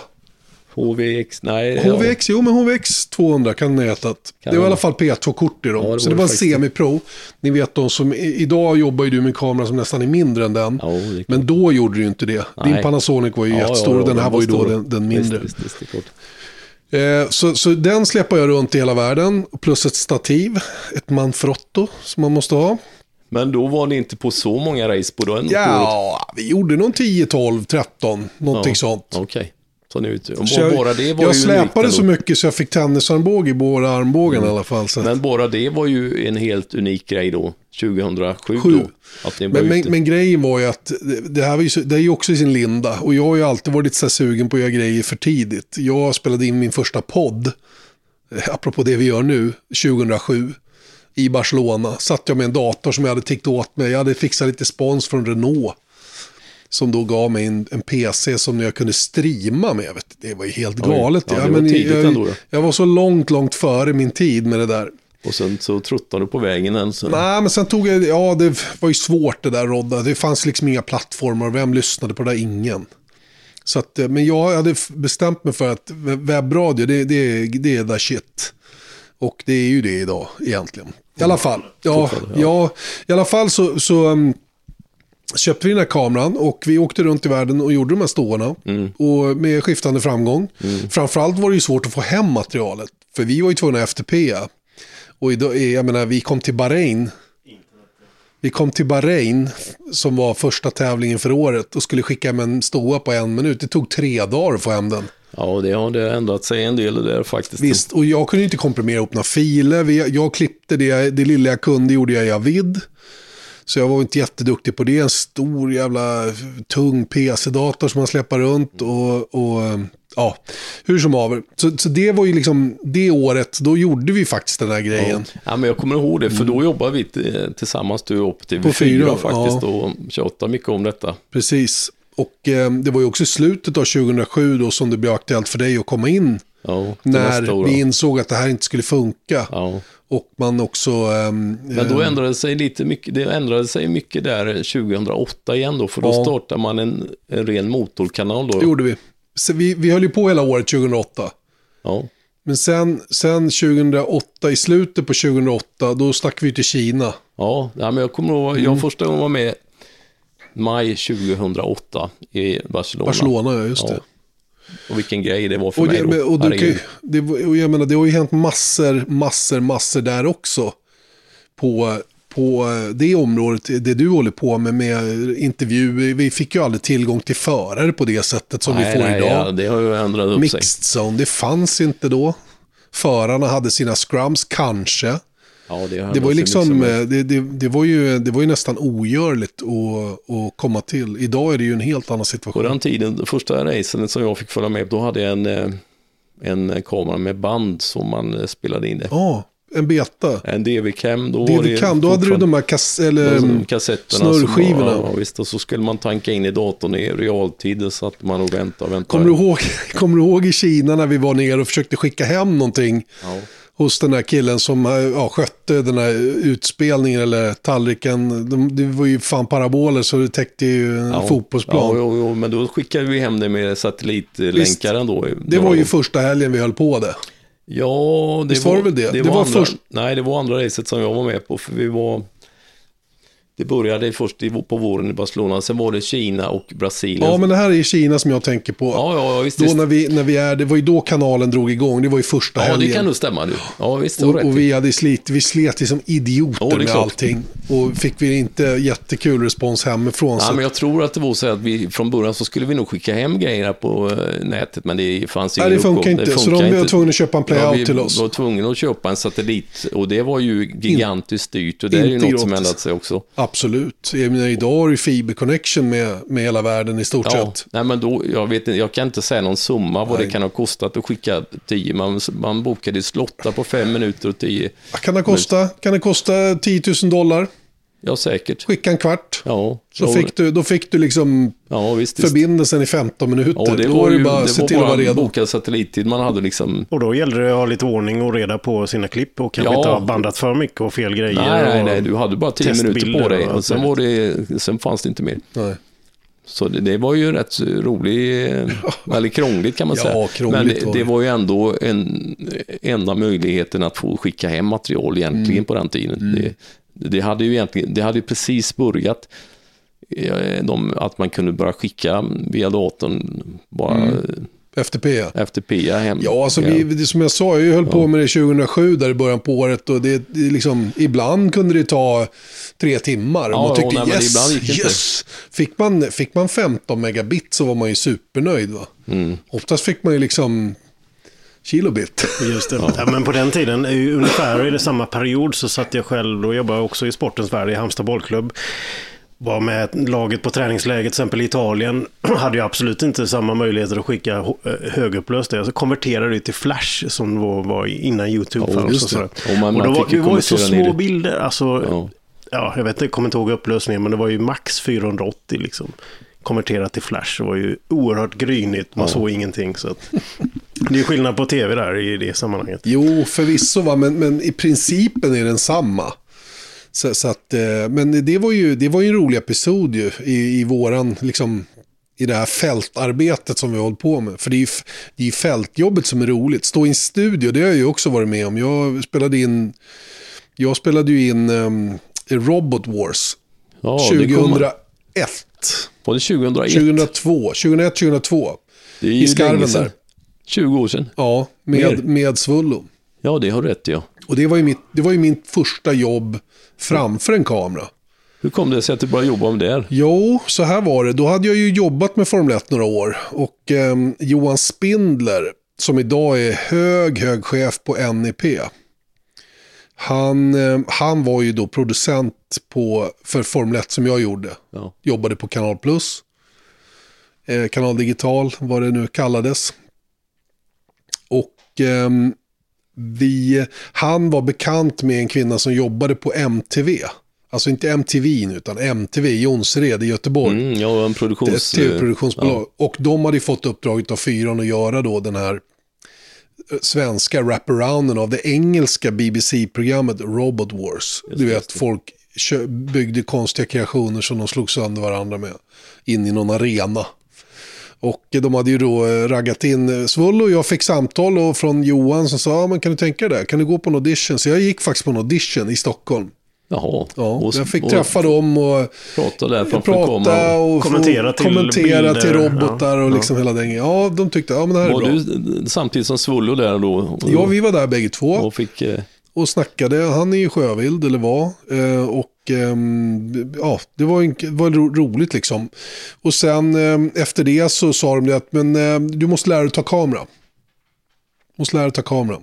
A: HVX, nej. ja.
B: HVX, jo men HVX 200 kan hetat.
A: Kan
B: det var i alla fall P2-kort i dem.
A: Ja, det
B: så det var en semi-pro. Ni vet de som, idag jobbar ju du med en kamera som nästan är mindre än den.
A: Ja,
B: men då gjorde du ju inte det. Din
A: Nej.
B: Panasonic var ju
A: Ja,
B: jättestor
A: ja,
B: och den här var ju då den, den mindre.
A: Visst, visst, visst.
B: Eh, så, så den släpper jag runt i hela världen. Plus ett stativ, ett Manfrotto som man måste ha.
A: Men då var ni inte på så många race på den året?
B: Ja, vi gjorde nog 10, 12, 13, någonting
A: Ja,
B: sånt.
A: Okej. Så ni. Och
B: Så jag,
A: bara det var
B: jag
A: ju
B: släpade så mycket så jag fick tennisarmbåge i båda armbågarna i alla fall. Så.
A: Men bara det var ju en helt unik grej då, 2007
B: Sju.
A: då.
B: Men, men, men grejen var ju att det, här var ju, det är ju också i sin linda. Och jag har ju alltid varit så sugen på att göra grejer för tidigt. Jag spelade in min första podd, eh, apropå det vi gör nu, 2007. I Barcelona. Satt jag med en dator som jag hade tickt åt mig. Jag hade fixat lite spons från Renault. Som då gav mig en, en PC som jag kunde streama med. Vet. Det var ju helt
A: Oj.
B: galet.
A: Ja, det
B: Ja, men jag,
A: ja.
B: jag var så långt, långt före min tid med det där.
A: Och sen så truttade du på vägen än. Så.
B: Nej, men sen tog jag, ja det var ju svårt det där Rodda. Det fanns liksom inga plattformar. Vem lyssnade på det där? Ingen. Så att, eh, men jag hade bestämt mig för att we- webbradio, det, det, det är the shit. Och det är ju det idag egentligen. I alla fall, ja,
A: Fortfarande,
B: ja. i alla fall så, så um, köpte vi den här kameran och vi åkte runt i världen och gjorde de här ståarna. Och med skiftande framgång. Framförallt var det ju svårt att få hem materialet. För vi var ju tvungna att FTP. Och idag, är- jag menar, vi kom till Bahrain. Vi kom till Bahrain, som var första tävlingen för året, och skulle skicka hem en ståa på en minut. Det tog tre dagar att få hem den.
A: Ja, det har det ändrat sig en del där faktiskt.
B: Visst, och jag kunde inte komprimera ihop några filer. Jag klippte det, det lilla jag kunde gjorde jag i Avid. Så jag var inte jätteduktig på det. En stor jävla tung PC-dator som man släpper runt. Och, och ja, hur som haver. Så, så det var ju liksom det året, då gjorde vi faktiskt den här grejen.
A: Ja, men jag kommer ihåg det, för då jobbade vi t- tillsammans, du och TV4
B: På fyra,
A: faktiskt, och tjatade mycket om detta.
B: Precis. Och eh, det var ju också i slutet av 2007 då som det blev aktuellt för dig att komma in.
A: Ja,
B: När vi insåg att det här inte skulle funka.
A: Ja.
B: Och man också... ehm,
A: Men då
B: ehm,
A: ändrade det sig lite mycket, det ändrade sig mycket där 2008 igen då, för då
B: Ja.
A: startade man en, en ren motorkanal då.
B: Det gjorde vi. Så vi. Vi höll ju på hela året 2008.
A: Ja,
B: Men sen, sen 2008, i slutet på 2008, då stack vi till Kina.
A: ja men jag kommer ihåg,
B: Mm.
A: jag första gången var med maj 2008 i Barcelona.
B: Barcelona, ja just
A: Ja,
B: det.
A: Och vilken grej det var för
B: Och,
A: mig
B: det, och, du kan, det, och jag menar, det har ju hänt massor, massor, massor där också. På, på det området, det du håller på med, med intervjuer. Vi fick ju aldrig tillgång till förare på det sättet som vi får
A: nej,
B: idag.
A: Ja, det har ju ändrat upp sig.
B: Mixed zone, det fanns inte då. Förarna hade sina scrums, kanske.
A: Ja, det,
B: Det var ju liksom, eh, det, det, det, var ju, det var ju nästan ogörligt att, att komma till. Idag är det ju en helt annan
A: På
B: situation.
A: den tiden, första racen som jag fick följa med på, då hade jag en, eh, en kamera med band som man eh, spelade in det.
B: Ja, en beta.
A: En DV-cam, då
B: kan, då hade du de här kass, eller,
A: de
B: mm,
A: kassetterna.
B: snurrskivorna.
A: Var- ja, visst, och så skulle man tanka in i datorn i realtid så att man och vänta och vänta.
B: Kommer du, ihåg, kommer du ihåg i Kina när vi var nere och försökte skicka hem någonting
A: Ja.
B: Hos den här killen som eh, ja, skötte den här utspelningen eller tallriken. De, det var ju fan paraboler så det täckte ju en
A: Ja.
B: fotbollsplan.
A: Ja, jo, jo, men då skickade vi hem det med satellitlänkaren då.
B: det var ju första helgen vi höll på det.
A: Ja, det
B: Visst var det väl det?
A: Det,
B: Det
A: var,
B: var
A: andra,
B: först-
A: Nej, det var andra racet som jag var med på, för vi var... Det började först på våren i Barcelona, sen var det Kina och Brasilien.
B: Ja, men det här är Kina som jag tänker på.
A: ja, ja, visst.
B: Då
A: visst.
B: när vi, när vi är, det var ju då kanalen drog igång, det var ju första
A: ja,
B: helgen.
A: det kan nog stämma. Du. Ja, visst, det
B: och,
A: rätt
B: och vi hade slit, vi slet ju som idioter
A: Ja, det
B: med allting. Och fick vi inte jättekul respons hemifrån.
A: Ja,
B: så
A: men jag tror att det var så att vi från början så skulle vi nog skicka hem grejerna på eh, nätet, men det fanns
B: Nej,
A: ingen
B: det funkar inte. så de var tvungna att köpa en playout
A: vi
B: till oss.
A: var tvungna att köpa en satellit och det var ju gigantiskt dyrt och det är ju
B: inte
A: något som
B: gratis.
A: ändrat sig också.
B: Absolut. Jag menar, idag har du fiber connection med, med hela världen i stort
A: Ja,
B: sett.
A: nej men då, jag, vet, jag kan inte säga någon summa vad
B: Nej.
A: det kan ha kostat att skicka 10. Man, man bokade slotta på fem minuter och 10.
B: Kan det kosta, kan det kosta 10 000 dollar?
A: Ja, säkert.
B: Skicka en kvart.
A: Ja,
B: Så
A: ja,
B: fick du, då fick du liksom
A: ja visst. visst.
B: förbindelsen i 15 minuter.
A: Ja, det
B: då
A: var ju
B: det bara
A: det
B: att se
A: var
B: till att vara redo.
A: bokad satellittid. Man hade liksom...
D: Och då gällde det att ha lite ordning och reda på sina klipp och kanske
A: Ja.
D: inte ha bandat för mycket och fel grejer.
A: Nej, nej, nej, du hade bara 10 minuter på dig.
D: och
A: sen, var det, sen fanns det inte mer.
B: Nej.
A: Så det, det var ju rätt roligt, eller krångligt kan man
B: Ja,
A: säga.
B: krångligt
A: Men det,
B: var
A: det
B: det.
A: var ju ändå en, enda möjligheten att få skicka hem material egentligen
B: Mm.
A: på den tiden. Det, det hade ju egentligen, det hade ju precis börjat eh, de, att man kunde börja skicka via datorn bara
B: FTP ja.
A: FTP hem.
B: Mm. Ja, alltså vi, det, som jag sa, jag höll på med det 2007 där i början på året och det, det liksom, ibland kunde det ta tre timmar.
A: Ja,
B: och man
A: ja,
B: tyckte
A: nej, men
B: yes, yes. Fick man, fick man 15 megabit så var man ju supernöjd. Va?
A: Mm.
B: Oftast fick man ju liksom kilobit.
D: Just det. Ja. men på den tiden, ungefär i samma period, så satt jag själv, då jobbade också i sportens värld i Halmstad bollklubb. Var med laget på träningsläger, till exempel i Italien, hade jag absolut inte samma möjligheter att skicka eh, högupplöst. Jag konverterade det till Flash som var, innan YouTube
A: Ja,
D: fanns. Och.
A: Och man-
D: och då var, det var ju så små
A: det.
D: bilder. Alltså,
A: Ja.
D: ja, jag vet inte, jag kommer inte ihåg upplösningen, men det var ju max 480 liksom. Konverterat till Flash. Det var ju oerhört grynigt, man såg ingenting. Så att, det är skillnad på tv där i det sammanhanget.
B: Jo, förvisso, va? Men, men i principen är den samma. Så, så att, eh, men det var, ju, det var ju en rolig episod ju, i, i våran, liksom, i det här fältarbetet som vi har hållit på med. För det är ju det är ju fältjobbet som är roligt. Stå i en studio, det har jag ju också varit med om. Jag spelade in, jag spelade ju in um, Robot Wars
A: Ja, det kom-
B: 2001.
A: Var det 2001?
B: 2002, 2001, 2002.
A: det är
B: i
A: ju
B: skarven
A: länge sedan.
B: där.
A: 20 år sedan.
B: Ja, med, med Svullo.
A: Ja, det har du rätt ja.
B: Och det var, ju mitt, det var ju mitt första jobb framför en kamera.
A: Hur kom det sig att du började jobba med det?
B: Jo, så här var det. Då hade jag ju jobbat med Formel 1 några år. Och ehm, Johan Spindler, som idag är hög, hög chef på NEP. Han, ehm, han var ju då producent på, för Formel 1 som jag gjorde.
A: Ja.
B: Jobbade på Kanal Plus. Eh, Kanal Digital, vad det nu kallades. Ehm, vi, han var bekant med en kvinna som jobbade på MTV. Alltså inte MTV utan MTV Jonsered i Göteborg.
A: Mm, ja, en
B: Ett
A: produktions...
B: tv-produktionsbolag. Och de hade fått uppdraget av fyran att göra då den här eh, svenska wraparounden av det engelska BBC-programmet Robot Wars. du vet, folk byggde konstiga kreationer som de slog sönder varandra med. In i någon arena. Och de hade ju då eh, raggat in eh, Svullo och jag fick samtal och från Johan som sa, ah, men kan du tänka dig det? Kan du gå på en audition? Så jag gick faktiskt på en audition i Stockholm.
A: Jaha.
B: Ja,
A: och,
B: jag fick
A: och
B: träffa dem och
A: prata där
B: prata
A: kameran.
B: och få
D: Kommentera till
B: kommentera
D: bilder,
B: till robotar
D: ja,
B: och
D: ja.
B: liksom hela den. Ja, de tyckte, ja men det här är
A: Var
B: bra.
A: du samtidigt som Svullo där då? Och,
B: Ja, vi var där bägge två
A: och fick... eh,
B: och snackade. Han är ju sjövild, eller var. Eh, Och ja, det var, en, var ro, roligt liksom. Och sen ehm, efter det så sa de att men, ehm, du måste lära dig att ta kamera. Du måste lära dig att ta kamera.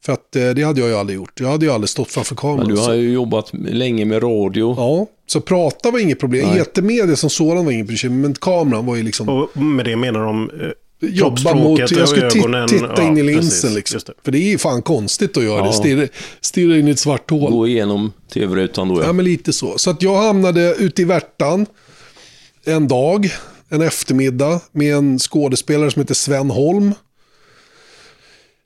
B: För att eh, det hade jag ju aldrig gjort. Jag hade ju aldrig stått framför kameran.
A: Men du har ju jobbat länge med radio.
B: Ja, så prata var inget problem.
A: Nej.
B: Etermedia som sådan var inget bekymmer, men kameran var ju liksom...
D: Och med det menar de eh,
B: jobba mot, jag skulle
D: ögonen.
B: titta
D: Ja,
B: in i linsen
D: precis.
B: liksom.
D: Det.
B: För det är fan konstigt att göra
A: Ja.
B: det, stirra, stirra in i ett svart hål.
A: Gå igenom tv-rutan då
B: Ja,
A: ja.
B: men lite så. Så att jag hamnade ute i Värtan en dag, en eftermiddag, med en skådespelare som heter Sven Holm.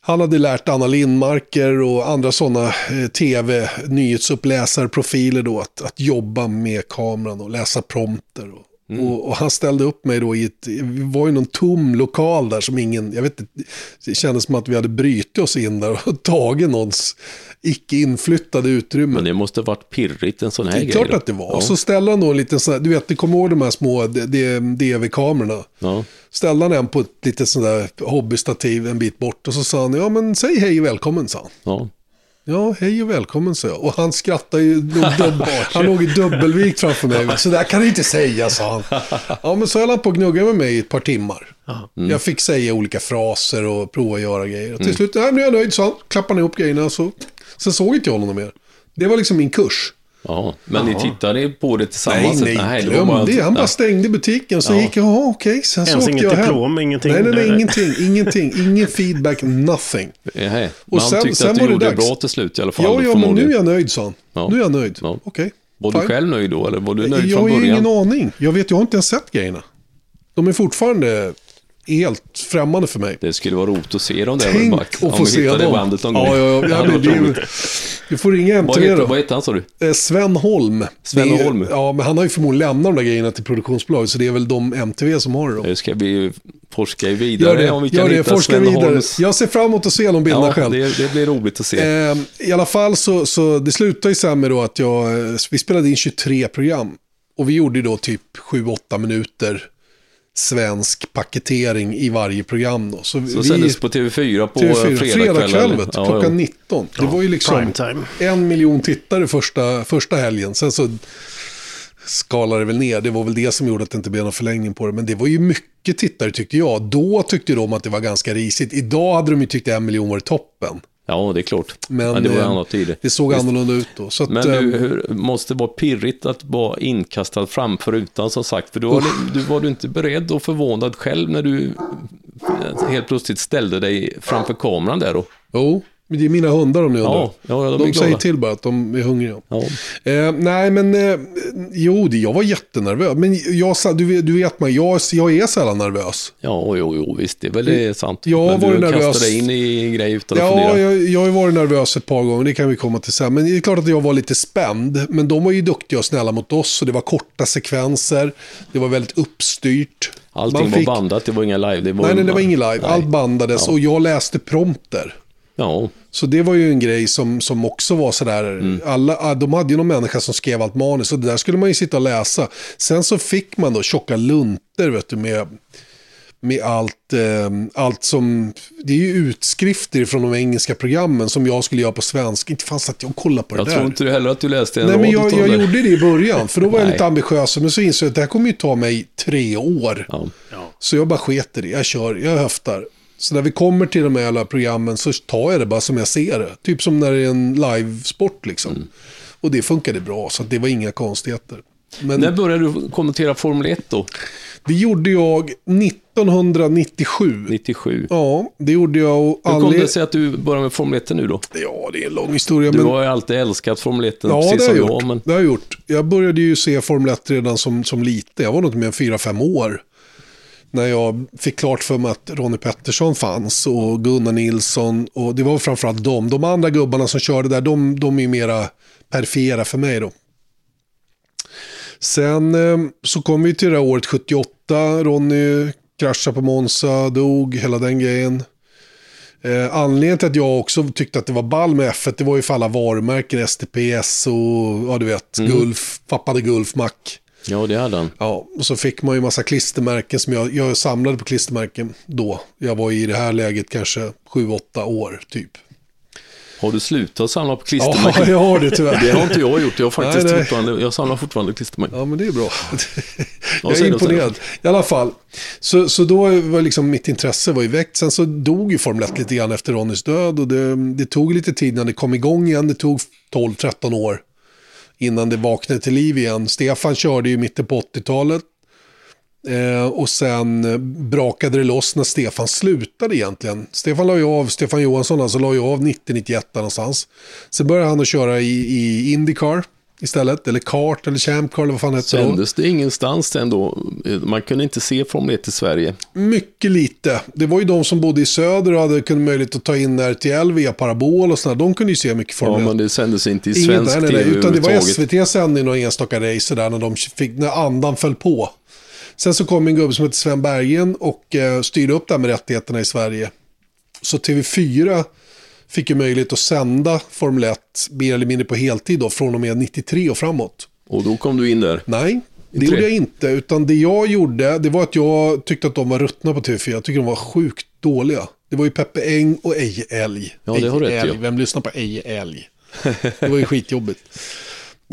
B: Han hade lärt Anna Lindmarker och andra sådana eh, tv-nyhetsuppläsarprofiler då att, att jobba med kameran och läsa prompter. Och, och, och han ställde upp mig då i ett, vi var ju någon tom lokal där som ingen, jag vet inte, det kändes som att vi hade brytit oss in där och tagit någons icke inflyttade utrymme.
A: Men det måste ha varit pirrigt en sån här
B: Det är
A: grej.
B: klart
A: då.
B: att det var.
A: Ja.
B: Och så ställde han då en liten sån här, du vet, ni kommer ihåg de här små DV-kamerorna.
A: Ja.
B: Ställde han en på ett litet sån där hobbystativ en bit bort och så sa han, ja men säg hej och välkommen, sa han.
A: Ja.
B: Ja, hej och välkommen, sa jag. Och han skrattade ju, han låg i dubbelvikt framför mig. Så där kan du inte säga, sa han. Ja, men så höll han på att gnugga med mig i ett par timmar. Jag fick säga olika fraser och prova att göra grejer. Och till slut, nej, nu är jag nöjd, sa han. Klappade ihop grejerna så. Sen såg inte jag honom mer. Det var liksom min kurs.
A: Ja, men ni tittade på det
B: Nej,
A: tillsammans?
B: nej,
A: det var
B: glöm
A: bara-
B: det. Han bara stängde butiken. Så
A: Ja.
B: gick jag, ja okej. Sen så åkte jag hem.
D: diplom, ingenting.
B: Nej, nej, nej, ingenting. Ingenting. Ingen feedback, nothing.
A: Nej, men
B: Och
A: han
B: sen-
A: tyckte
B: sen
A: att du
B: var det
A: gjorde det bra till slut i alla fall.
B: Ja, ja, men nu är jag nöjd, sa han.
A: Ja.
B: Nu är jag nöjd.
A: Ja.
B: Okej.
A: Var du
B: fine.
A: själv nöjd då, eller var du nöjd
B: Jag
A: från
B: har
A: början?
B: ingen aning. Jag vet, jag har inte ens sett grejerna. De är fortfarande helt främmande för mig.
A: Det skulle vara roligt att se dem där.
B: Tänk
A: bara,
B: att
A: om
B: få se dem.
A: bandet någon gång.
B: Ja, ja, ja.
A: Det
B: ja det, det, du får ringa MTV
A: heter,
B: då.
A: vad heter han sa du?
B: Eh, Sven Holm.
A: Sven
B: är-
A: Holm.
B: Ja, men han har ju förmodligen lämnat de där grejerna till produktionsbolag, så det är väl de MTV som har det då.
A: Nu ska vi forska
B: Gör
A: vidare
B: det,
A: om vi kan
B: gör det.
A: hitta
B: forska
A: Sven
B: vidare.
A: Holms...
B: Jag ser fram emot att se de bilderna
A: Ja,
B: själv.
A: det, det blir roligt att se.
B: Eh, I alla fall så, så det slutade ju sen med då att jag, eh, vi spelade in 23 program. Och vi gjorde då typ 7-8 minuter svensk paketering i varje program då. Så,
A: Så
B: vi,
A: sändes på TV4 på
B: TV4,
A: fredagskvällen. Ja,
B: klockan
A: ja.
B: 19. Det var ju liksom en miljon tittare första, första helgen. Sen så skalade det väl ner. Det var väl det som gjorde att det inte blev någon förlängning på det. Men det var ju mycket tittare tyckte jag. Då tyckte de att det var ganska risigt. Idag hade de ju tyckt en miljon var toppen.
A: Ja, det är klart.
B: Men,
A: Men, det var
B: eh,
A: andra tider.
B: Det såg annorlunda ut då. Att,
A: Men
B: eh,
A: du, hur, måste vara pirrigt att vara inkastad framför rutan som sagt. För då var, du, du, var du inte beredd och förvånad själv när du eh, helt plötsligt ställde dig framför kameran där då?
B: Jo, men det är mina hundar om ni undrar.
A: Ja, ja, de
B: de
A: glada.
B: säger till bara att de är hungriga.
A: Ja.
B: Eh, nej, men eh, jo, det, jag var jättenervös. Men jag, du, vet- du vet mig, jag, jag är sällan nervös.
A: Ja, jo, jo, visst, det är väl det är sant.
B: Jag
A: Men du
B: varit nervös.
A: kastade dig in i en grej utan att
B: Ja, jag, jag har varit nervös ett par gånger, det kan vi komma till sen. Men det är klart att jag var lite spänd. Men de var ju duktiga och snälla mot oss. Och det var korta sekvenser. Det var väldigt uppstyrt.
A: Allting
B: Man
A: var
B: fick-
A: bandat, det var inga live. Det var,
B: Nej, nej, det var ingen live.
A: Nej.
B: Allt bandades och jag läste prompter.
A: Ja,
B: Så det var ju en grej som, som också var sådär,
A: Mm.
B: alla, ah, de hade ju någon människa som skrev allt manus och det där skulle man ju sitta och läsa. Sen så fick man då tjocka lunter vet du, med, med allt, eh, allt som, det är ju utskrifter från de engelska programmen som jag skulle göra på svenska. Inte fanns att jag kollade på
A: jag
B: det
A: tror
B: där.
A: inte heller att du läste en
B: Nej, men jag, jag gjorde det i början, för då var jag lite ambitiös. Men så insåg jag att det här kommer ju ta mig tre år.
A: Ja.
B: Så jag bara sket i det. Jag kör, jag höftar. Så när vi kommer till de här alla programmen så tar jag det bara som jag ser det. Typ som när det är en livesport liksom.
A: Mm.
B: Och det funkade bra, så det var inga konstigheter. Men
A: När började du kommentera Formel 1 då?
B: det gjorde jag 1997.
A: 97.
B: Ja, det gjorde jag. Och
A: Hur kom det sig att du började med Formel 1 nu då?
B: Ja, det är en lång historia.
A: Du
B: men...
A: har ju alltid älskat Formel 1,
B: Ja,
A: precis
B: det jag
A: som
B: gjort.
A: jag. Men...
B: det har jag gjort. Jag började ju se Formel 1 redan som, som liten. Jag var nog med en 4-5 år. När jag fick klart för mig att Ronnie Pettersson fanns och Gunnar Nilsson. Och det var framförallt de. De andra gubbarna som körde där, de, de är mera perifera för mig då. Sen eh, så kom vi till det här året 78. Ronny kraschade på Monza, dog, hela den grejen. Eh, anledningen till att jag också tyckte att det var ball med F1, det var ju för alla varumärken, STPS och ja du vet, Gulf, Pappa de Gulf, Mac.
A: Ja, det hade han.
B: Ja, och så fick man ju massa klistermärken som jag, jag samlade på klistermärken då. Jag var i det här läget kanske 7-8 år typ.
A: Har du slutat samla på
B: Ja,
A: klistermärken?
B: jag har det tyvärr.
A: Det har inte jag gjort. Jag, har faktiskt
B: Nej, nej.
A: fortfarande, jag samlar fortfarande klistermärken.
B: Ja, men det är bra.
A: Ja,
B: jag är imponerad. I alla fall. Så, så då var liksom mitt intresse var ju väckt. Sen så dog ju Formel 1 lite grann efter Ronnys död. Och det, det tog lite tid innan det kom igång igen. Det tog 12-13 år innan det vaknade till liv igen. Stefan körde ju mitten på 80-talet. Eh, och sen brakade det loss när Stefan slutade egentligen. Stefan la ju av, Stefan Johansson alltså la ju av 90-91 någonstans. Sen började han att köra i, i Indycar istället. Eller kart eller Champ Car eller vad fan hette det då.
A: Sändes det ingenstans sen då? Man kunde inte se Formel 1 i Sverige.
B: Mycket lite. Det var ju de som bodde i söder och hade kunnat möjlighet att ta in RTL via parabol och sådär. De kunde ju se mycket
A: Ja,
B: Formel 1.
A: men det sändes inte i svensk
B: nej, nej, nej, utan det var
A: överhuvudtaget.
B: SVT sände några enstaka racer där när, de fick, när andan föll på. Sen så kom en gubbe som heter Sven Bergen och eh, styrde upp det här med rättigheterna i Sverige. Så TV4 fick ju möjlighet att sända Formel 1 mer eller mindre på heltid då, från och med 93 och framåt.
A: Och då kom du in där.
B: Nej, det gjorde
A: det?
B: jag inte. Utan det jag gjorde, det var att jag tyckte att de var ruttna på TV4. Jag tycker de var sjukt dåliga. Det var ju Peppe Eng och Eje Älg.
A: Ja, det har
B: Eje
A: rätt,
B: Älg.
A: ja.
B: Vem lyssnar på Eje Älg? Det var ju skitjobbigt.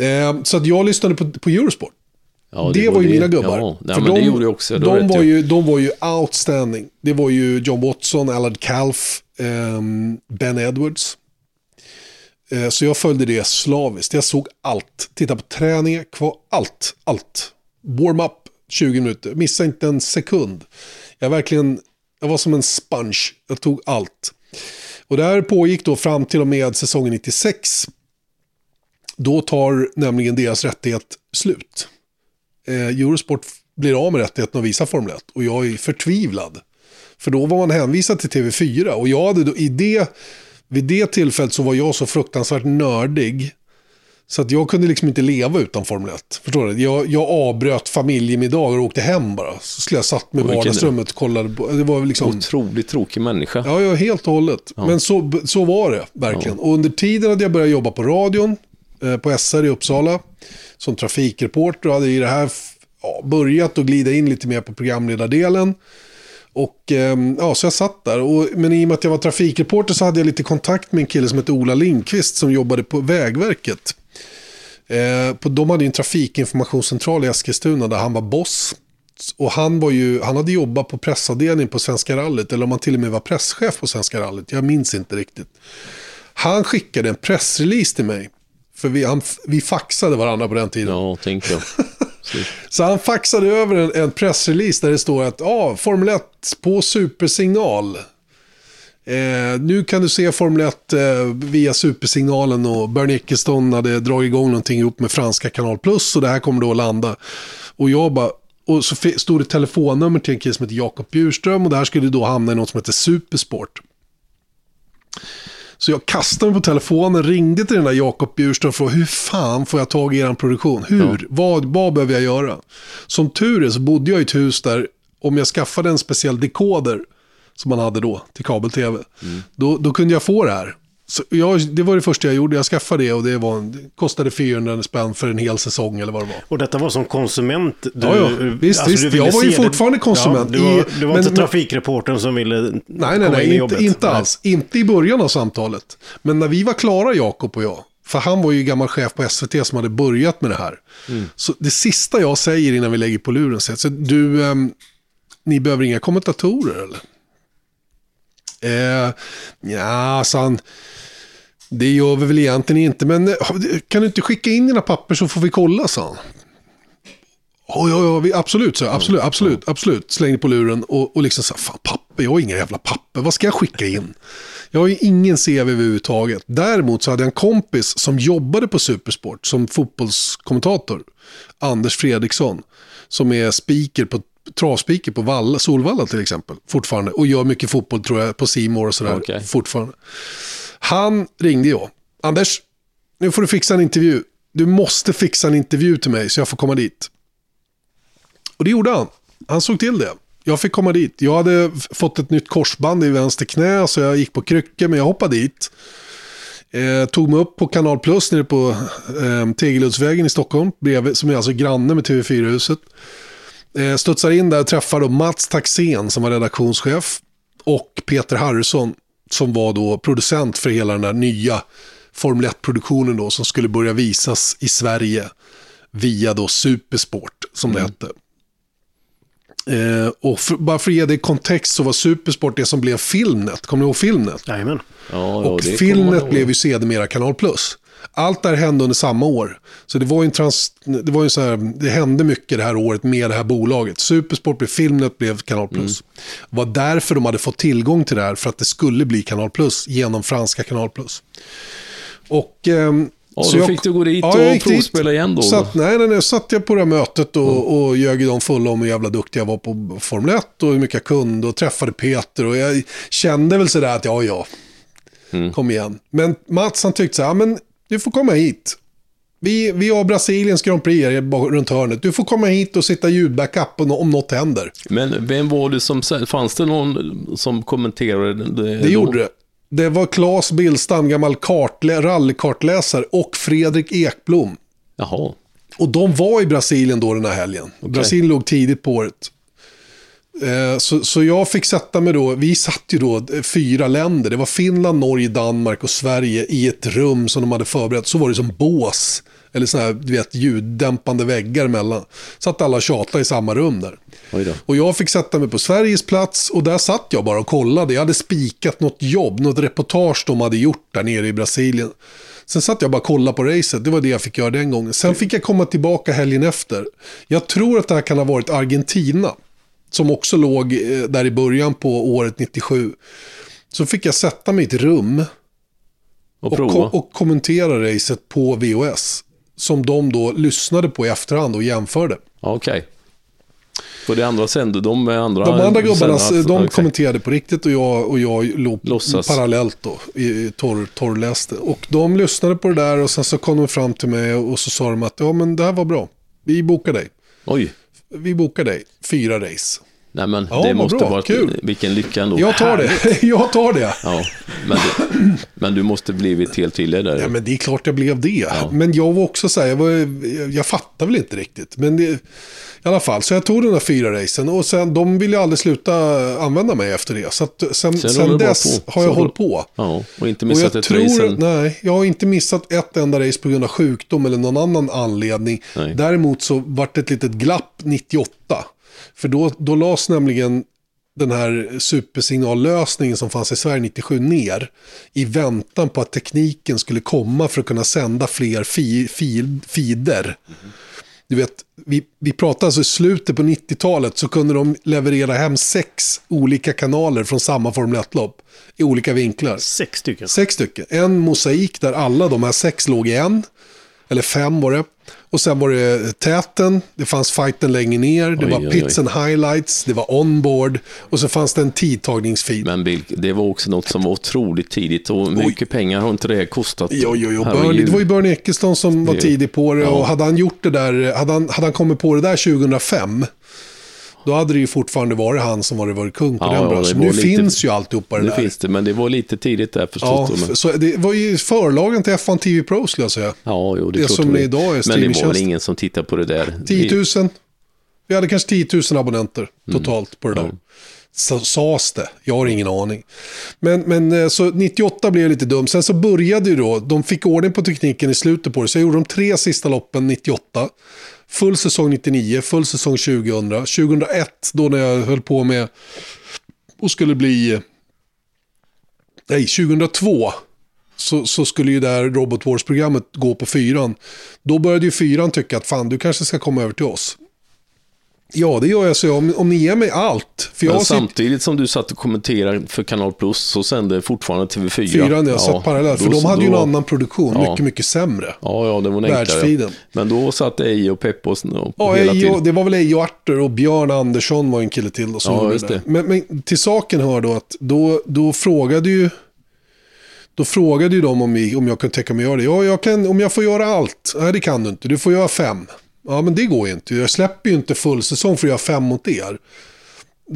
B: Eh, så att jag lyssnade på, på Eurosport.
A: Ja,
B: det, var ju mina gubbar.
A: Ja, nej,
B: För
A: men
B: de,
A: det gjorde jag också. Det
B: De var, ju, de var ju outstanding. Det var ju John Watson, Allard Calf, ehm, Ehm, ben Edwards. Eh, så jag följde det slaviskt. Jag såg allt. Titta på träningar, kvar, allt, allt. Warm-up, 20 minuter. Missa inte en sekund. Jag verkligen, jag var som en sponge. Jag tog allt. Och det här pågick då fram till och med säsongen 96. Då tar nämligen deras rättighet slut. Eh, Eurosport blir av med rättigheten att visa Formel 1 och jag är förtvivlad. För då var man hänvisad till TV4 och jag hade då, i det, vid det tillfället så var jag så fruktansvärt nördig så att jag kunde liksom inte leva utan Formel 1. Förstår du? Jag, jag avbröt familjemiddagar och åkte hem bara. Så skulle jag satt med vardagsrummet och kollade på. Det var liksom...
A: Otroligt tråkig människa.
B: Ja, ja, helt och hållet. Men så, så var det verkligen. Och under tiden hade jag börjat jobba på radion, eh, på SR i Uppsala, som trafikreporter och hade i det här ja, börjat att glida in lite mer på programledardelen. Och ehm, ja, så jag satt där. Och, men i och med att jag var trafikreporter så hade jag lite kontakt med en kille som hette Ola Lindqvist som jobbade på Vägverket. Eh, på, de hade en trafikinformationscentral i Eskilstuna där han var boss. Och han, var ju, han hade jobbat på pressavdelningen på Svenska rallyt, eller om han till och med var presschef på Svenska rallyt, jag minns inte riktigt. Han skickade en pressrelease till mig, för vi, han, vi faxade varandra på den tiden.
A: Ja, tänk jag.
B: Så han faxade över en, en pressrelease där det står att ah, Formel 1 på supersignal. Eh, nu kan du se Formel 1 eh, via supersignalen och Bernie Ecclestone hade dragit igång någonting ihop med franska Kanal Plus och det här kommer då att landa. Och jag bara, och så stod det telefonnummer till en kille som heter Jakob Bjurström och det här skulle då hamna i något som heter Supersport. Så jag kastade mig på telefonen, ringde till den där Jakob Bjurström och frågade hur fan får jag tag i er produktion? Hur? Vad, vad behöver jag göra? Som tur är så bodde jag i ett hus där om jag skaffade en speciell dekoder som man hade då till kabel-tv, då, då kunde jag få det här. Så jag, det var det första jag gjorde, jag skaffade det och det, var, det kostade 400 spänn för en hel säsong eller vad det var.
D: Och detta var som konsument? Du,
B: Ja, ja. Visst,
D: alltså,
B: visst.
D: du ville
B: Jag var ju
D: se det-
B: fortfarande konsument.
D: Ja, du var,
B: I-
D: du var
B: men-
D: inte trafikreportern som ville
B: Nej, nej,
D: komma in
B: nej,
D: i
B: inte,
D: jobbet?
B: inte
D: Nej.
B: alls. Inte i början av samtalet. Men när vi var klara, Jakob och jag, för han var ju gammal chef på SVT som hade börjat med det här. Så det sista jag säger innan vi lägger på luren, så du, ehm, ni behöver inga kommentatorer eller? Eh, ja, sa han. Det gör vi väl egentligen inte, men eh, kan du inte skicka in dina papper så får vi kolla, sa han. Ja, ja, ja, absolut, så, absolut, absolut, absolut. Slängde på luren och, och liksom här, fan papper, jag har inga jävla papper, vad ska jag skicka in? Jag har ju ingen CV överhuvudtaget. Däremot så hade jag en kompis som jobbade på Supersport som fotbollskommentator, Anders Fredriksson, som är speaker på travspeaker på Valla, Solvalla till exempel, fortfarande. Och gör mycket fotboll tror jag, på Simor och sådär,
A: Okej.
B: fortfarande. Han ringde jag. Anders, nu får du fixa en intervju. Du måste fixa en intervju till mig så jag får komma dit. Och det gjorde han. Han såg till det. Jag fick komma dit. Jag hade fått ett nytt korsband i vänster knä så jag gick på kryckor men jag hoppade dit. Eh, tog mig upp på Kanal Plus nere på eh, Tegeluddsvägen i Stockholm, bredvid, som är alltså granne med TV4-huset. Eh, studsar in där och träffar då Mats Taxén som var redaktionschef och Peter Harrison som var då producent för hela den där nya Formel 1-produktionen då som skulle börja visas i Sverige via då Supersport som det hette. Eh, och för, bara för att ge det kontext så var Supersport det som blev Filmnet. Kommer ni ihåg Filmnet?
D: Jajamän.
A: Ja, ja,
B: Och Filmnet blev ju sedermera Kanal Plus. Allt det här hände under samma år. Så det var ju en trans, det var ju så här, det hände mycket det här året med det här bolaget. Supersport blev Filmnet, blev Kanal Plus. Det var därför de hade fått tillgång till det här, för att det skulle bli Kanal Plus genom franska Kanal Plus. Och... ehm,
A: Ja,
B: så
A: då fick du gå dit och
B: jag gick dit.
A: provspela igen då?
B: Satt, nej, nej, nej, satt jag på det här mötet och, och ljög dem fulla om hur jävla duktig jag var på Formel 1 och hur mycket jag kunde och träffade Peter och jag kände väl sådär att ja, ja, kom igen. Men Mats han tyckte så här, ja, men du får komma hit. Vi, vi har Brasiliens Grand Prix här runt hörnet. Du får komma hit och sitta ljudbackup om något händer.
A: Men vem var det som, fanns det någon som kommenterade det?
B: Det gjorde det. Det var Claes Billstam, gammal kartlä- rallykartläsare och Fredrik Ekblom.
A: Jaha,
B: Och de var i Brasilien då den här helgen. Brasilien låg tidigt på året. Eh, Så, så jag fick sätta mig då, vi satt ju då eh, fyra länder. Det var Finland, Norge, Danmark och Sverige i ett rum som de hade förberett. Så var det som bås Eller sådana här, du vet, ljuddämpande väggar emellan. Satt alla och tjatade i samma rum där. Och jag fick sätta mig på Sveriges plats och där satt jag bara och kollade. Jag hade spikat något jobb, något reportage de hade gjort där nere i Brasilien. Sen satt jag bara och kollade på racet, det var det jag fick göra den gången. Sen fick jag komma tillbaka helgen efter. Jag tror att det här kan ha varit Argentina, som också låg eh, där i början på året 97. Så fick jag sätta mig i ett rum
A: Och
B: och, ko- och kommentera racet på VOS. Som de då lyssnade på i efterhand och jämförde.
A: Okej. För det andra sände de med andra...
B: De andra gubbarna, de
A: okej.
B: kommenterade på riktigt och jag, och jag låg
A: Låtsas.
B: parallellt då, i, i torr, torrläste. Och de lyssnade på det där och sen så kom de fram till mig och så sa de att ja men det här var bra. Vi bokar dig.
A: Oj.
B: Vi bokar dig. Fyra race.
A: Nej men
B: Ja,
A: det måste
B: bra.
A: vara
B: Kul.
A: vilken lycka ändå.
B: Jag tar det. jag tar det.
A: Ja, men, det, men du måste blivit helt där.
B: Ja, men det är klart jag blev det. Men jag var också så här, jag, var, jag fattar väl inte riktigt. Men det, i alla fall, så jag tog den där fyra racen och sen, de ville ju aldrig sluta använda mig efter det. Så att, sen,
A: Sen
B: sen,
A: du
B: dess har jag
A: Så
B: hållit på.
A: Ja, och inte
B: Och
A: missat
B: jag
A: ett
B: tror,
A: race
B: nej, jag har inte missat ett enda race på grund av sjukdom eller någon annan anledning.
A: Nej.
B: Däremot så vart det ett litet glapp 98. För då, då lades nämligen den här supersignallösningen som fanns i Sverige 97 ner i väntan på att tekniken skulle komma för att kunna sända fler fi, fil, feeder. Du vet, vi, vi pratar alltså i slutet på 90-talet så kunde de leverera hem sex olika kanaler från samma Formel 1-lopp i olika vinklar.
D: Sex stycken.
B: Sex stycken. En mosaik där alla de här sex låg i en. Eller fem var det. Och sen var det täten, det fanns fighten längre ner, det
A: Oj,
B: var pits
A: oj.
B: and highlights, det var onboard och så fanns det en tidtagningsfeed.
A: Men Bill, det var också något som var otroligt tidigt och mycket pengar har inte det kostat.
B: Jo, jo, jo. Bernie, det var ju Bernie Eccleston som var tidig på det. Och hade han gjort det där, hade han, hade han kommit på det där 2005, då hade det ju fortfarande varit han som varit, varit kung på
A: Ja,
B: den branschen. Nu
A: lite-
B: finns ju alltihopa det
A: Nu
B: där.
A: finns det, men det var lite tidigt där förstås.
B: Ja,
A: men,
B: så det var ju förlagen till F1 TV Pro skulle jag säga.
A: ja, jo, det
B: det som
A: det
B: idag är
A: Men det var väl ingen som tittar på det där.
B: 10 000. Vi hade kanske 10 000 abonnenter totalt på det där.
A: Mm. Ja.
B: Så sades det. Jag har ingen aning. Men, men eh, så 98 blev lite dumt. Sen så började ju då, de fick ordning på tekniken i slutet på det. Så jag gjorde de tre sista loppen 98. Full säsong 99, full säsong 2000. 2001, då när jag höll på med och skulle bli... Nej, 2002 så, så skulle ju det här Robot Wars-programmet gå på fyran. Då började ju fyran tycka att fan, du kanske ska komma över till oss. Ja, det gör jag så om, om ni ger mig allt. För jag
A: Men samtidigt som du satt och kommenterade för Kanal Plus så sände fortfarande TV4.
B: fyran jag satt parallellt. För
A: då-
B: de hade ju en
A: då-
B: annan produktion,
A: Ja.
B: mycket, mycket sämre.
A: Ja, ja, det var en. Men då satt Eje och Peppe och, och
B: Ja,
A: hela
B: Ejo,
A: tiden.
B: det var väl Ejo och Arthur och Björn Andersson var en kille till. Och så
A: Ja, just det.
B: Men, men till saken hör då att då, då frågade ju då frågade ju de om, vi, om jag kunde tänka mig att göra det. Ja, jag kan, om jag får göra allt. Nej, det kan du inte. Du får göra fem. Ja, men det går ju inte. Jag släpper ju inte full säsong för att göra fem mot er.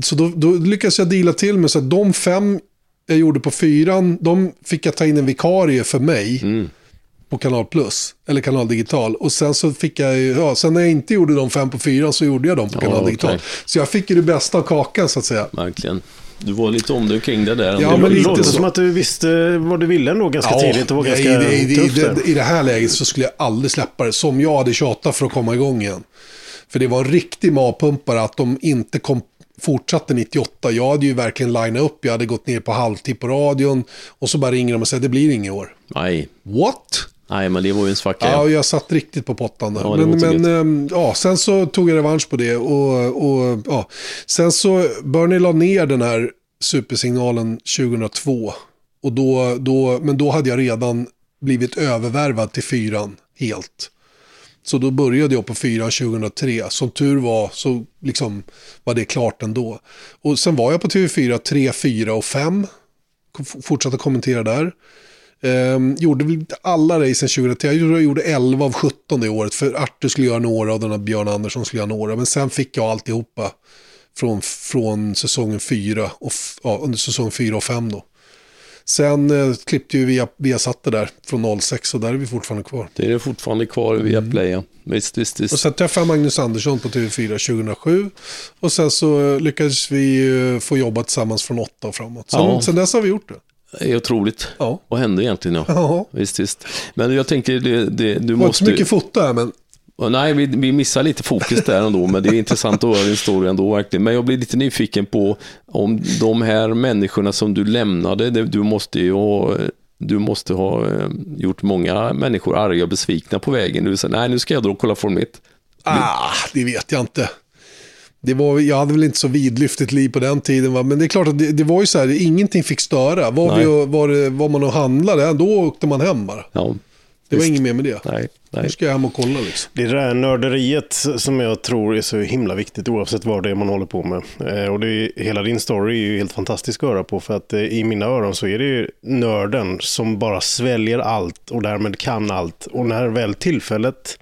B: Så då, då lyckades jag deala till mig så att de fem jag gjorde på fyran, de fick jag ta in en vikarie för mig
A: Mm.
B: på Kanal Plus, eller Kanal Digital. Och sen så fick jag, ja, sen när jag inte gjorde de fem på fyran så gjorde jag dem på Kanal
A: okej.
B: Digital. Så jag fick ju det bästa av kakan så att säga.
A: Verkligen. Du var lite om dig kring det där.
B: Ja,
A: Det
B: men
D: Det
B: lite
D: låter
B: så.
D: som att du visste vad du ville ändå ganska tidigt. Det var
B: i,
D: ganska
B: i, i,
D: tufft.
B: i,
D: där.
B: det, I det här läget så skulle jag aldrig släppa det. Som jag hade tjatat för att komma igång igen. För det var en riktig magpumpare att de inte kom, fortsatte 98. Jag hade ju verkligen linat upp. Jag hade gått ner på halvtid på radion. Och så bara ringer de och säger det blir inget i år.
A: Nej.
B: What?
A: Nej, men det var ju en svacka.
B: Ja, jag satt riktigt på pottan där.
A: Ja,
B: men men ehm, ja, sen så tog jag revansch på det. Och, och, ja. Sen så, Bernie la ner den här supersignalen 2002. Och då, då, men då hade jag redan blivit övervärvad till fyran helt. Så då började jag på fyran 2003. Som tur var så liksom var det klart ändå. Och sen var jag på TV4 3, 4 och 5. Fortsatte kommentera där. Ehm, gjorde alla racen 2010. Jag gjorde- jag gjorde 11 av 17 det året. För Artur skulle göra några och den här Björn Andersson skulle göra några. Men sen fick jag alltihopa från, från säsongen 4. Och, ja, under säsong 4 och 5 då. Sen eh, klippte ju via, via satt det där från 06 och där är vi fortfarande kvar.
A: Det är det fortfarande kvar via Play. Ja. Visst, visst,
B: Och
A: visst.
B: sen träffade jag Magnus Andersson på TV4 2007. Och sen så eh, lyckades vi eh, få jobba tillsammans från 8 och framåt. Sen,
A: Ja.
B: sen dess har vi gjort det.
A: Är otroligt.
B: Ja.
A: Vad händer egentligen? Ja.
B: Ja.
A: Visst, visst. Men jag tänker, det, det, du
B: Det var inte
A: måste...
B: så mycket foto här, men
A: Nej, vi, vi missar lite fokus där ändå, men det är intressant att höra din story ändå verkligen. Men jag blir lite nyfiken på om de här människorna som du lämnade, det, du måste ju ha, du måste ha eh, gjort många människor arga och besvikna på vägen. Du säger, nej nu ska jag dra och kolla Formel 1.
B: ah, det vet jag inte. Det var, jag hade väl inte så vidlyftigt liv på den tiden, va? men det är klart att det, det var ju så här, ingenting fick störa. Var,
A: Nej.
B: vi, var, det- var man och handlade, då åkte man hem bara.
A: Ja,
B: Det var inget mer med det.
A: Nej, nej.
B: Nu ska jag hem och kolla liksom.
D: Det är det där nörderiet som jag tror är så himla viktigt oavsett vad det är man håller på med. Eh, Och det är, hela din story är ju helt fantastisk att höra på för att eh, i mina öron så är det ju nörden som bara sväljer allt och därmed kan allt. Och när väl tillfället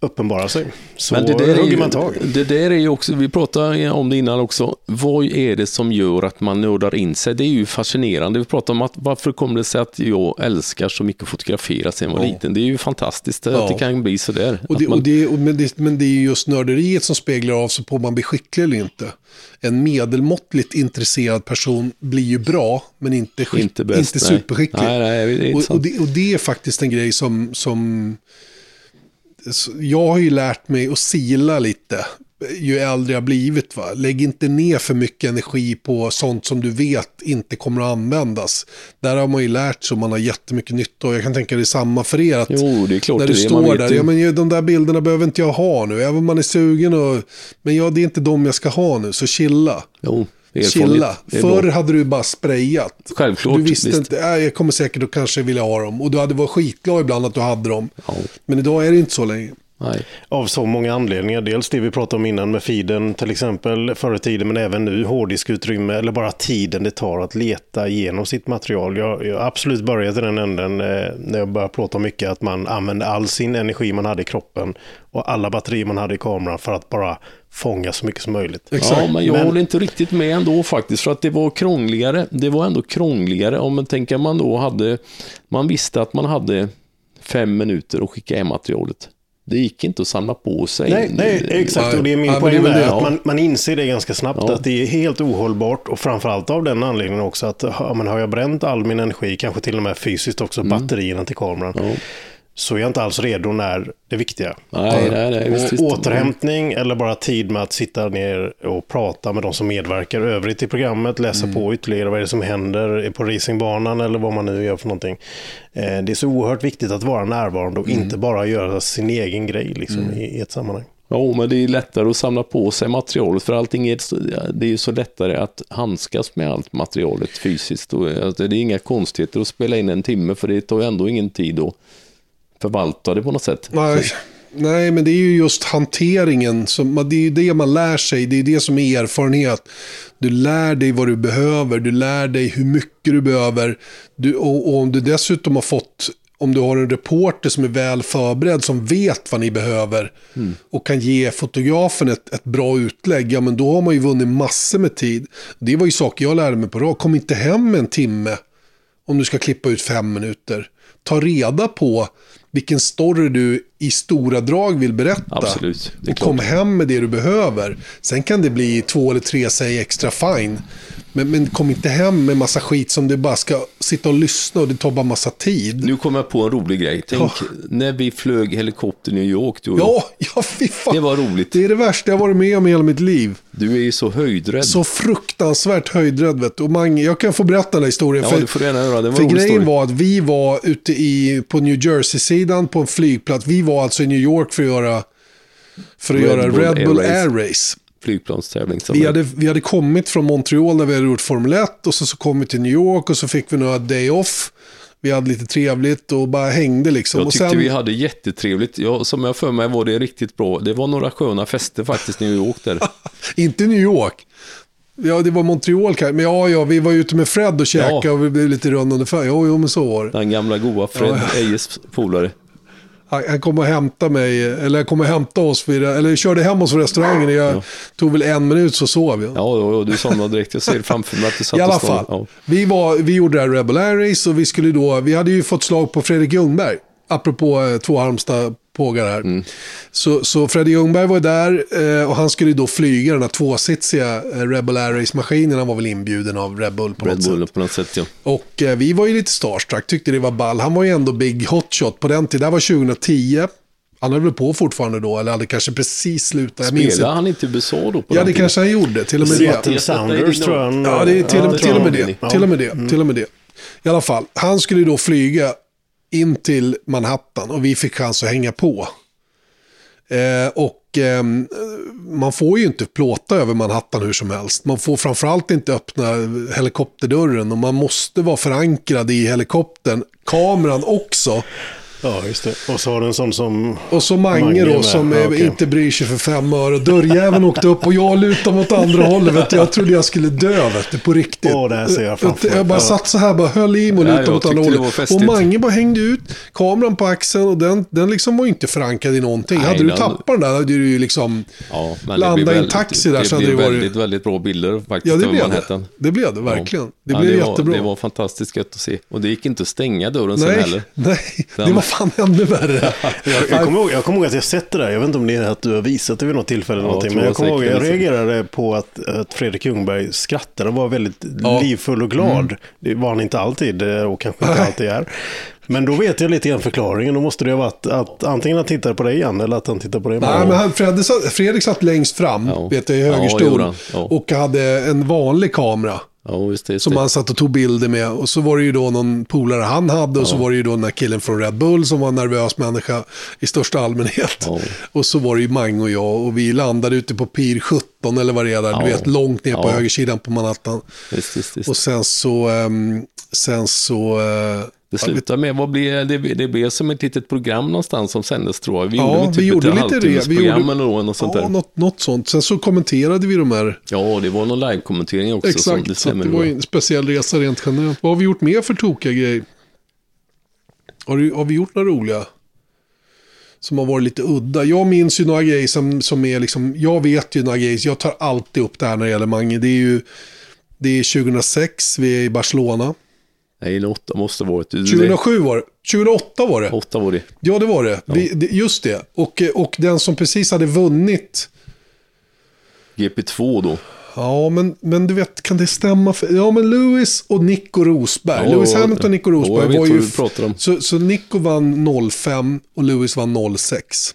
D: uppenbarar sig så
A: Men det där, är
D: hugger
A: ju,
D: man tag.
A: det där är ju också, vi pratade om det innan också, vad är det som gör att man nördar in sig? Det är ju fascinerande. Vi pratade om att varför kommer det sig att jag älskar så mycket att fotografera sen jag var
B: Ja.
A: liten? Det är ju fantastiskt att
B: Ja.
A: det kan bli sådär.
B: Och det,
A: man,
B: och det, och men, det, men det är ju just nörderiet som speglar av sig på om man blir skicklig eller inte. En medelmåttligt intresserad person blir ju bra, men inte, skick,
A: inte bäst.
B: inte superskicklig.
A: Nej, nej, det
B: och, och, det, och det är faktiskt en grej som, som jag har ju lärt mig att sila lite ju äldre jag blivit. Va? Lägg inte ner för mycket energi på sånt som du vet inte kommer att användas. Där har man ju lärt sig och man har jättemycket nytta. Och jag kan tänka det är samma för er. Att
A: Jo, det är klart
B: när du
A: det.
B: Står där,
A: ju.
B: ja, men de där bilderna behöver inte jag ha nu. Även om man är sugen och, men ja, det är inte de jag ska ha nu, så chilla.
A: Jo.
B: Chilla. Förr hade du bara sprayat.
A: Självklart,
B: Du visste
A: visst.
B: inte, äh, jag kommer säkert att kanske vilja ha dem. Och du hade varit skitglad ibland att du hade dem.
A: Ja.
B: Men idag är det inte så länge.
A: Nej.
D: Av så många anledningar. Dels det vi pratade om innan med feeden till exempel förr i tiden men även nu hårddiskutrymme eller bara tiden det tar att leta igenom sitt material. Jag, jag har absolut börjat i den änden eh, när jag började prata mycket att man använde all sin energi man hade i kroppen och alla batterier man hade i kameran för att bara fånga så mycket som möjligt.
B: Exakt.
A: Ja, men jag
D: Men-
A: håller inte riktigt med ändå faktiskt, för att det var krångligare. Det var ändå krångligare om man tänker man då hade, man visste att man hade fem minuter att skicka hem materialet. Det gick inte att samla på sig.
D: Nej, nej, exakt. Och det är min
B: Ja,
D: poäng
B: det är
D: att man, man inser det ganska snabbt
A: Ja.
D: att det är helt ohållbart och framförallt av den anledningen också att ja, men har jag bränt all min energi, kanske till och med fysiskt också, batterierna till kameran,
A: Ja.
D: Så är jag inte alls redo när det viktiga.
A: Nej, nej, nej, visst, visst.
D: återhämtning eller bara tid med att sitta ner och prata med de som medverkar övrigt i programmet, läsa
A: Mm.
D: på ytterligare vad är det som händer på racingbanan eller vad man nu gör för någonting. Eh, Det är så oerhört viktigt att vara närvarande och
A: Mm.
D: inte bara göra sin egen grej liksom, i, i ett sammanhang.
A: Jo, men det är lättare att samla på sig materialet för allting är, så- det är ju så lättare att handskas med allt materialet fysiskt. Och, alltså, det är inga konstigheter att spela in en timme för det tar ju ändå ingen tid att förvalta det på något sätt.
B: Nej, nej, men det är ju just hanteringen. Som, det är ju det man lär sig. Det är det som är erfarenhet. Du lär dig vad du behöver. Du lär dig hur mycket du behöver. Du, och, och om du dessutom har fått om du har en reporter som är väl förberedd, som vet vad ni behöver och kan ge fotografen ett, ett bra utlägg, ja men då har man ju vunnit massor med tid. Det var ju saker jag lärde mig på rad. Kom inte hem en timme om du ska klippa ut fem minuter. Ta reda på vilken story du i stora drag vill berätta.
A: Absolut,
B: och kom hem med det du behöver. Sen kan det bli två eller tre säg extra fine. Men, men kom inte hem med massa skit som du bara ska sitta och lyssna och det tar bara massa tid.
A: Nu kommer jag på en rolig grej. Tänk när vi flög helikopter i New York, du.
B: Ja, ja fy fan.
A: Det var roligt.
B: Det är det värsta jag varit med om i hela mitt liv.
A: Du är ju så höjdrädd.
B: Så fruktansvärt höjdrädd vet du. Och Mange, jag kan få berätta den här historien.
A: ja,
B: för-
A: det får du gärna göra. Det var
B: För grejen
A: story.
B: var att vi var ute i, på New Jersey-sidan på en flygplats. Vi var alltså i New York för att göra, för att
A: Red
B: göra
A: Bull
B: Red Bull
A: Air
B: Air
A: Race. Flygplanstävling. som
B: Vi hade, vi hade kommit från Montreal där vi hade gjort Formel 1 och så, så kom vi till New York och så fick vi några day off. Vi hade lite trevligt och bara hängde liksom.
A: Jag
B: och
A: tyckte
B: sen,
A: vi hade jättetrevligt. Jag, som jag för mig var det riktigt bra. Det var några sköna fester faktiskt i New York där.
B: Inte New York. Ja, det var Montreal kanske. Men ja, ja, vi var ute med Fred och käkade
A: Ja.
B: och vi blev lite runda ungefär. Jo, jo, men så var det.
A: Den gamla goa Fred
B: Ja.
A: Ejes polare.
B: Han, han kom och hämtade mig, eller kom och hämtade oss, vid, eller körde hem oss från restaurangen. Jag tog väl en minut så sov jag.
A: Ja, ja, ja, du somnade direkt. Jag ser framför mig att du satt
B: I alla
A: och
B: fall, vi, var, vi gjorde det här Rebel Air Race och vi skulle då, vi hade ju fått slag på Fredrik Ljungberg. Apropå eh, två Halmstad pågar här. Så, så Freddy Ljungberg var ju där eh, och han skulle då flyga den här tvåsitsiga eh, Rebel Air Race-maskinen. Han var väl inbjuden av Red Bull på
A: Red
B: något
A: Bull
B: sätt.
A: på något sätt ja.
B: Och eh, vi var ju lite starstruck, tyckte det var ball. Han var ju ändå big hotshot på den tiden. Det här var 2010. Han höll väl på fortfarande då, eller hade kanske precis slutat. Jag minns inte.
A: Spelade han inte i USA då? På
B: Ja, det
A: tiden?
B: kanske han gjorde. Till och med det.
D: Seattle Sounders tror jag.
B: Ja, det är till,
D: Ja,
B: och, till, med det. Till och med det. Till och med det. I alla fall, han skulle ju då flyga in till Manhattan och vi fick chans att hänga på. Eh, och eh, man får ju inte plåta över Manhattan hur som helst. Man får framförallt inte öppna helikopterdörren och man måste vara förankrad i helikoptern. Kameran också.
D: Ja, just det. Och så har du en sån som...
B: Och så Mange,
D: Mange
B: då
D: med.
B: som
D: Ja, okej.
B: inte bryr sig för fem öre. Dörrjäveln åkte upp och jag lutade mot andra hållet. Vet du. Jag trodde jag skulle dö vet du, på riktigt.
D: Åh, det här ser jag framför.
B: Jag bara
D: Ja.
B: satt så här, bara höll i mig och
A: Ja,
B: lutade mot andra
A: det
B: hållet. Och Mange bara hängde ut kameran på axeln och den, den liksom var ju inte förankrad i någonting.
A: Nej,
B: hade du tappat den där hade du ju liksom...
A: Ja, men
B: Landa
A: det blir
B: i en taxi där
A: det
B: så det varit-
A: väldigt, väldigt bra bilder faktiskt
B: Ja, det blev det. Det blev det verkligen.
A: Ja.
B: Det
A: Ja,
B: blev
A: var,
B: jättebra.
A: Det var fantastiskt gött att se. Och det gick inte att stänga dörren sen
B: nej,
A: heller.
B: nej, det var fan ännu värre.
D: Jag, jag, kommer ihåg, jag kommer ihåg att jag sett det där. Jag vet inte om det är att du har visat det vid något tillfälle. eller
A: Ja,
D: någonting,
A: jag
D: men jag kommer ihåg, jag
A: säkert det.
D: reagerade på att, att Fredrik Ljungberg skrattade och var väldigt
B: Ja. Mm.
D: livfull och glad. Det var han inte alltid eh, och kanske inte alltid är. Men då vet jag lite grann förklaringen. Då måste det ha varit att antingen han tittar på dig igen eller att han tittar på dig
B: Nej, men han, Fredrik, satt, Fredrik satt längst fram,
A: Ja.
B: vet jag, i högerstol.
A: Ja.
B: Och hade en vanlig kamera.
A: Ja, visst, det,
B: Som han satt och tog bilder med. Och så var det ju då någon polare han hade. Och så var det ju då den här killen från Red Bull som var en nervös människa i största allmänhet.
A: Ja.
B: Och så var det ju Mange och jag. Och vi landade ute på Pir 17 eller vad det är där. Du vet, långt ner på högersidan på Manhattan.
A: Visst, visst, visst.
B: Och sen så... ehm, sen så...
A: Det slutar med, vad blir, det, det blev som ett litet program någonstans som sändes tror jag. Vi
B: Ja,
A: gjorde
B: vi
A: typ
B: gjorde
A: ett
B: lite det.
A: halvtimmesprogram
B: Vi gjorde-
A: eller något sånt
B: ja,
A: där.
B: något, något sånt. Sen så kommenterade vi de här
A: Ja, det var någon live-kommentering också.
B: Exakt,
A: det
B: så det var en speciell resa rent generellt. Vad har vi gjort mer för tokiga grejer? Har, du, har vi gjort några roliga? Som har varit lite udda. Jag minns ju några grejer som, som är liksom, jag vet ju några grejer, jag tar alltid upp det här när det gäller Mange. Det är ju, det är 2006, vi är i Barcelona.
A: Nej, det åtta måste ha varit. Det-
B: 2007 var det, 2008 var det.
A: Åtta var det.
B: Ja, det var det. Vi, det just det. Och, och den som precis hade vunnit
A: GP2 då.
B: Ja, men, men du vet, kan det stämma? För, ja, men Lewis och Nico Rosberg.
A: Ja,
B: Lewis Hamilton och Nico
A: ja,
B: Rosberg
A: vet
B: var ju... Så, så Nico vann 05 och Lewis vann 06.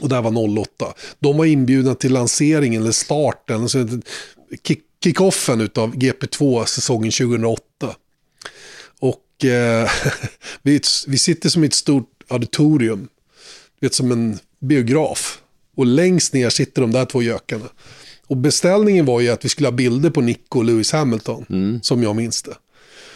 B: Och där var 08. De var inbjudna till lanseringen, eller starten, alltså kick, kickoffen utav GP2 säsongen 2008. Eh, vi, vi sitter som i ett stort auditorium. Vet, som en biograf. Och längst ner sitter de där två gökarna. Och beställningen var ju att vi skulle ha bilder på Nico och Lewis Hamilton.
A: Mm.
B: Som jag minns det.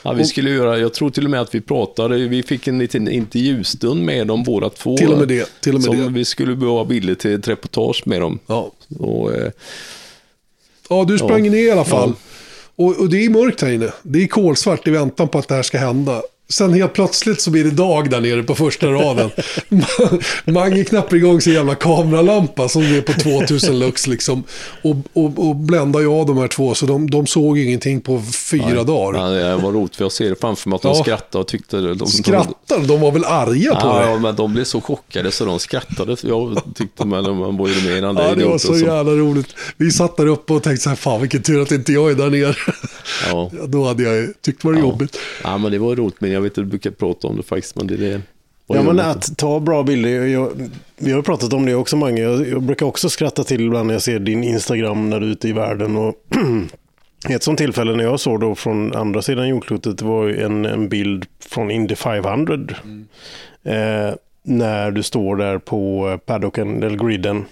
A: Ja, vi skulle göra, jag tror till och med att vi pratade, vi fick en liten intervjustund med dem båda två.
B: Till och med det, till och med
A: som
B: det.
A: vi skulle behöva bilder till ett reportage med dem.
B: Ja,
A: Och, eh,
B: ja du sprang
A: Ja.
B: ner i alla fall. Och, och det är mörkt här inne. Det är kolsvart i väntan på att det här ska hända. Sen helt plötsligt så blir det dag där nere på första raden. Mange knappar igång sin jävla kameralampa som är på 2000 lux liksom. Och, och, och bländar ju av de här två så de, de såg ingenting på fyra dagar.
A: ja, det var roligt för jag ser det framför mig att de
B: Ja.
A: skrattade och tyckte... De, de,
B: Skrattar, de var väl arga på
A: Ja,
B: det.
A: ja, men de blev så chockade så de skrattade. Jag tyckte man, man var ju med innan
B: Ja, det var så
A: som-
B: jävla roligt. Vi satt där uppe och tänkte så här, fan vilken tur att inte jag är där nere.
A: Ja.
B: Ja, Då hade jag tyckt det var jobbigt.
A: ja, men det var roligt. Men jag vet att du brukar prata om det faktiskt. Men det, det var
D: Ja, men att ta bra bilder. Jag, vi har pratat om det också många. Jag, jag brukar också skratta till ibland när jag ser din Instagram när du är ute i världen. Och ett sånt tillfälle när jag såg då från andra sidan jordklotet var ju en, en bild från Indy 500. Eh, när du står där på paddocken, eller griden,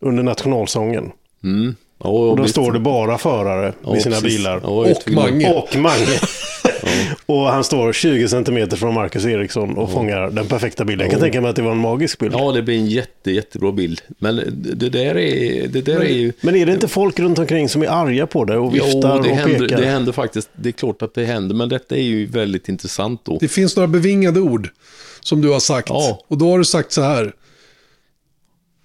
D: under nationalsången.
A: Mm. Ja,
D: Och då
A: visst.
D: står det bara förare
A: Ja,
D: vid sina
A: precis.
D: bilar.
A: Jag vet
B: Och Mange.
D: Och Mange. och han står 20 centimeter från Marcus Eriksson och fångar den perfekta bilden. Jag kan tänka mig att det var en magisk bild.
A: Ja, det blir en jätte, jättebra bild. Men det där är, det där är ju...
D: Men är det inte folk runt omkring som är arga på det och viftar
A: Jo, det
D: och
A: händer,
D: pekar?
A: det händer faktiskt. Det är klart att det händer, men detta är ju väldigt intressant då.
B: Det finns några bevingade ord som du har sagt.
A: Ja.
B: Och då har du sagt så här.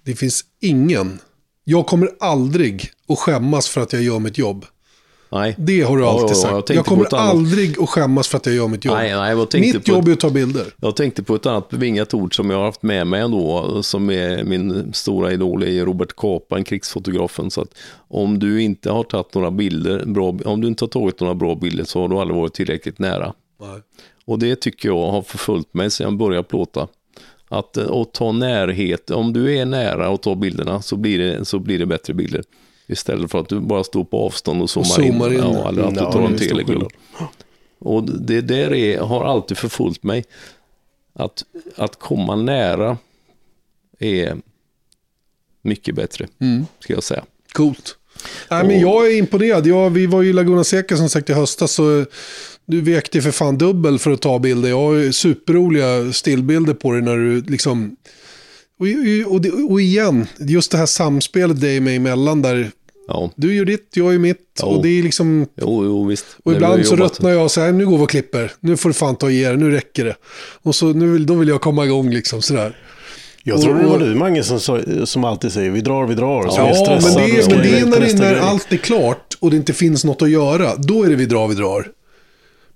B: Det finns ingen. Jag kommer aldrig att skämmas för att jag gör mitt jobb.
A: Nej.
B: Det har du alltid
A: ja, ja,
B: sagt.
A: jag
B: Jag, kommer aldrig att skämmas för att jag gör mitt jobb.
A: Nej, nej,
B: mitt
A: på
B: jobb
A: ett-
B: är att ta bilder.
A: Jag tänkte på ett annat bevingat ord som jag har haft med mig ändå, som är min stora idol, är Robert Capa, en krigsfotografen. Så att om du inte har tagit några bilder, bra, om du inte har tagit några bra bilder så har du aldrig varit tillräckligt nära.
B: Nej.
A: Och det tycker jag har förföljt mig sedan jag började plåta. Att, eh, att ta närhet, om du är nära och tar bilderna så blir det, så blir det bättre bilder. Istället för att du bara står på avstånd och zoomar,
B: zoomar in.
A: Ja, eller att du tar en teleglugg. Och det där är, har alltid förfulgt mig. Att, att komma nära är mycket bättre,
B: Mm.
A: ska jag säga.
B: Coolt. Nej, men jag är imponerad. Jag, vi var ju i Laguna Seca som sagt i höstas. Så du vekte för fan dubbel för att ta bilder. Jag har ju superroliga stillbilder på dig när du liksom... Och, och, det- och igen, just det här samspelet dig och mig emellan där.
A: Ja,
B: Du gör ditt, jag gör mitt.
A: Ja.
B: Och det är liksom...
A: jo, jo visst.
B: Och
A: När
B: ibland så röttnar jag och säger nu går vi och klipper. Nu får du fan ta och ge dig, nu räcker det. Och så nu vill, då vill jag komma igång liksom sådär.
D: Jag tror det var du Mange som, som alltid säger vi drar, vi drar. Så
B: Ja, men det,
D: och
B: är- men det är när, det, när allt är klart och det inte finns något att göra. Då är det vi drar, vi drar.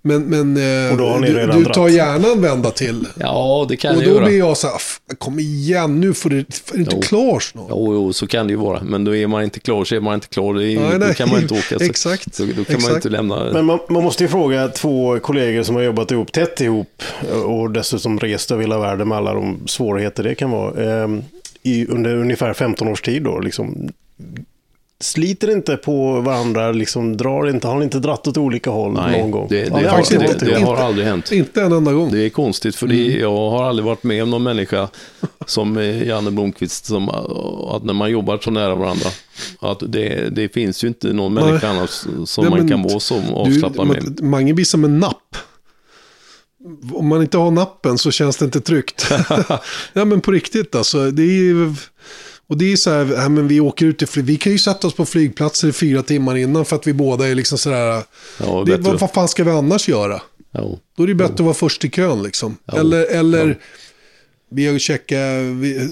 B: Men, men eh,
D: Och då har ni
B: du,
D: redan
B: du tar gärna en vända till.
A: Ja, det kan
B: Och
A: jag
B: då
A: göra.
B: blir jag så här, "F- kom igen nu får du, är du inte
A: Jo.
B: klar snart?
A: Jo, jo, så kan det ju vara. Men då är man inte klar så är man inte klar. Det är, ju-
B: Nej,
A: då
B: nej.
A: kan man inte åka. Så,
B: Exakt.
A: Så, då kan man
B: Exakt.
A: inte lämna.
D: Men man, man måste ju fråga två kollegor som har jobbat ihop tätt ihop och dessutom rest över hela världen med alla de svårigheter det kan vara. Eh, i, under ungefär 15 års tid då. Liksom, sliter inte på varandra, liksom, drar inte, har ni inte dratt åt olika håll
A: Nej,
D: någon gång?
A: det, det,
B: Ja,
A: har,
B: faktiskt
A: det, det har aldrig hänt.
B: Inte en enda gång.
A: Det är konstigt för det, jag har aldrig varit med om någon människa som eh, Janne Blomqvist, som, eh, att när man jobbar så nära varandra, att det, det finns ju inte någon människa
B: Nej.
A: annars som
B: Nej,
A: man kan vara som
B: Du,
A: avslappnad med.
B: man- Mange blir som en napp. Om man inte har nappen så känns det inte tryggt. ja men på riktigt alltså. Det är ju... Och det är så här, ja, men vi åker ut till. Vi kan ju sätta oss på flygplatser i fyra timmar innan för att vi båda är liksom sådär.
A: Ja,
B: det, vad, vad fan ska vi annars göra?
A: Ja.
B: Då är det bättre att vara först i kön liksom. Eller, eller vi har checka,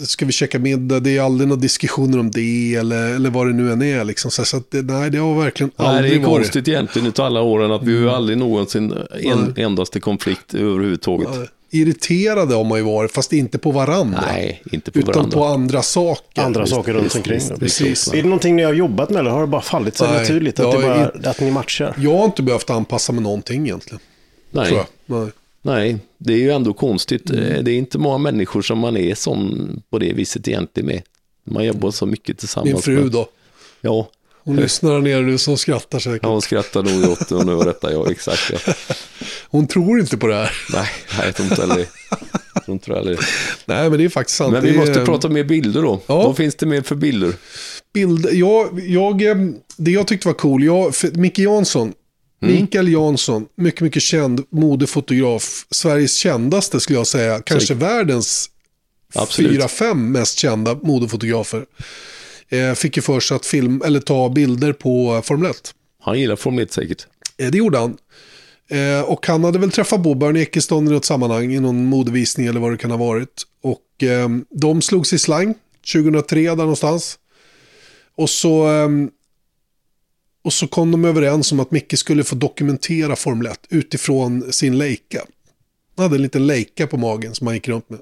B: ska vi checka middag? Det är aldrig några diskussioner om det eller, eller vad det nu än är. Liksom. Så, så det, nej, det har verkligen
A: Nej, det
B: aldrig
A: är
B: varit. Mm.
A: konstigt egentligen utav alla åren att vi har ju aldrig någonsin en endaste konflikt överhuvudtaget.
B: Ja, Irriterade har man ju varit, fast inte på varandra.
A: Nej, inte på
B: utan
A: varandra.
B: på andra saker.
D: Andra
A: Visst,
D: saker runt omkring.
A: visst,
B: Precis.
D: Är det någonting ni har jobbat med eller har det bara fallit
B: Nej,
D: naturligt? Att, bara, att ni matchar?
B: Jag har inte behövt anpassa mig någonting egentligen.
A: Nej.
B: Nej.
A: nej, det är ju ändå konstigt.
B: Mm.
A: Det är inte många människor som man är som på det viset egentligen med. Man jobbar så mycket tillsammans.
B: Min fru
A: med.
B: då.
A: Ja,
B: Hon lyssnar där nere nu som skrattar säkert.
A: ja, hon skrattar nog åt det och nu rättar jag exakt. Ja.
B: Hon tror inte på det här.
A: Nej, nej, jag tror inte heller det. Tror inte heller det.
B: Nej, men det är faktiskt sant.
A: Men vi
B: Det
A: måste
B: eh,
A: prata mer bilder då.
B: Ja.
A: Vad finns det mer för bilder?
B: bild, jag, jag, eh, det jag tyckte var cool, jag, Micke Jansson,
A: Mm.
B: Mikael Jansson, mycket, mycket känd modefotograf, Sveriges kändaste skulle jag säga, kanske världens
A: Absolut.
B: fyra, fem mest kända modefotografer. Eh, fick ju för sig att film, eller ta bilder på Formel 1.
A: Han gillar Formel 1 säkert.
B: Eh, det gjorde han. Eh, och han hade väl träffat på Ekeston i något sammanhang, i någon modevisning eller vad det kan ha varit. Och eh, de slogs i slang 2003 där någonstans. Och så, eh, och så kom de överens om att Micke skulle få dokumentera Formel 1 utifrån sin Leica. Han hade en liten Leica på magen som han gick runt med.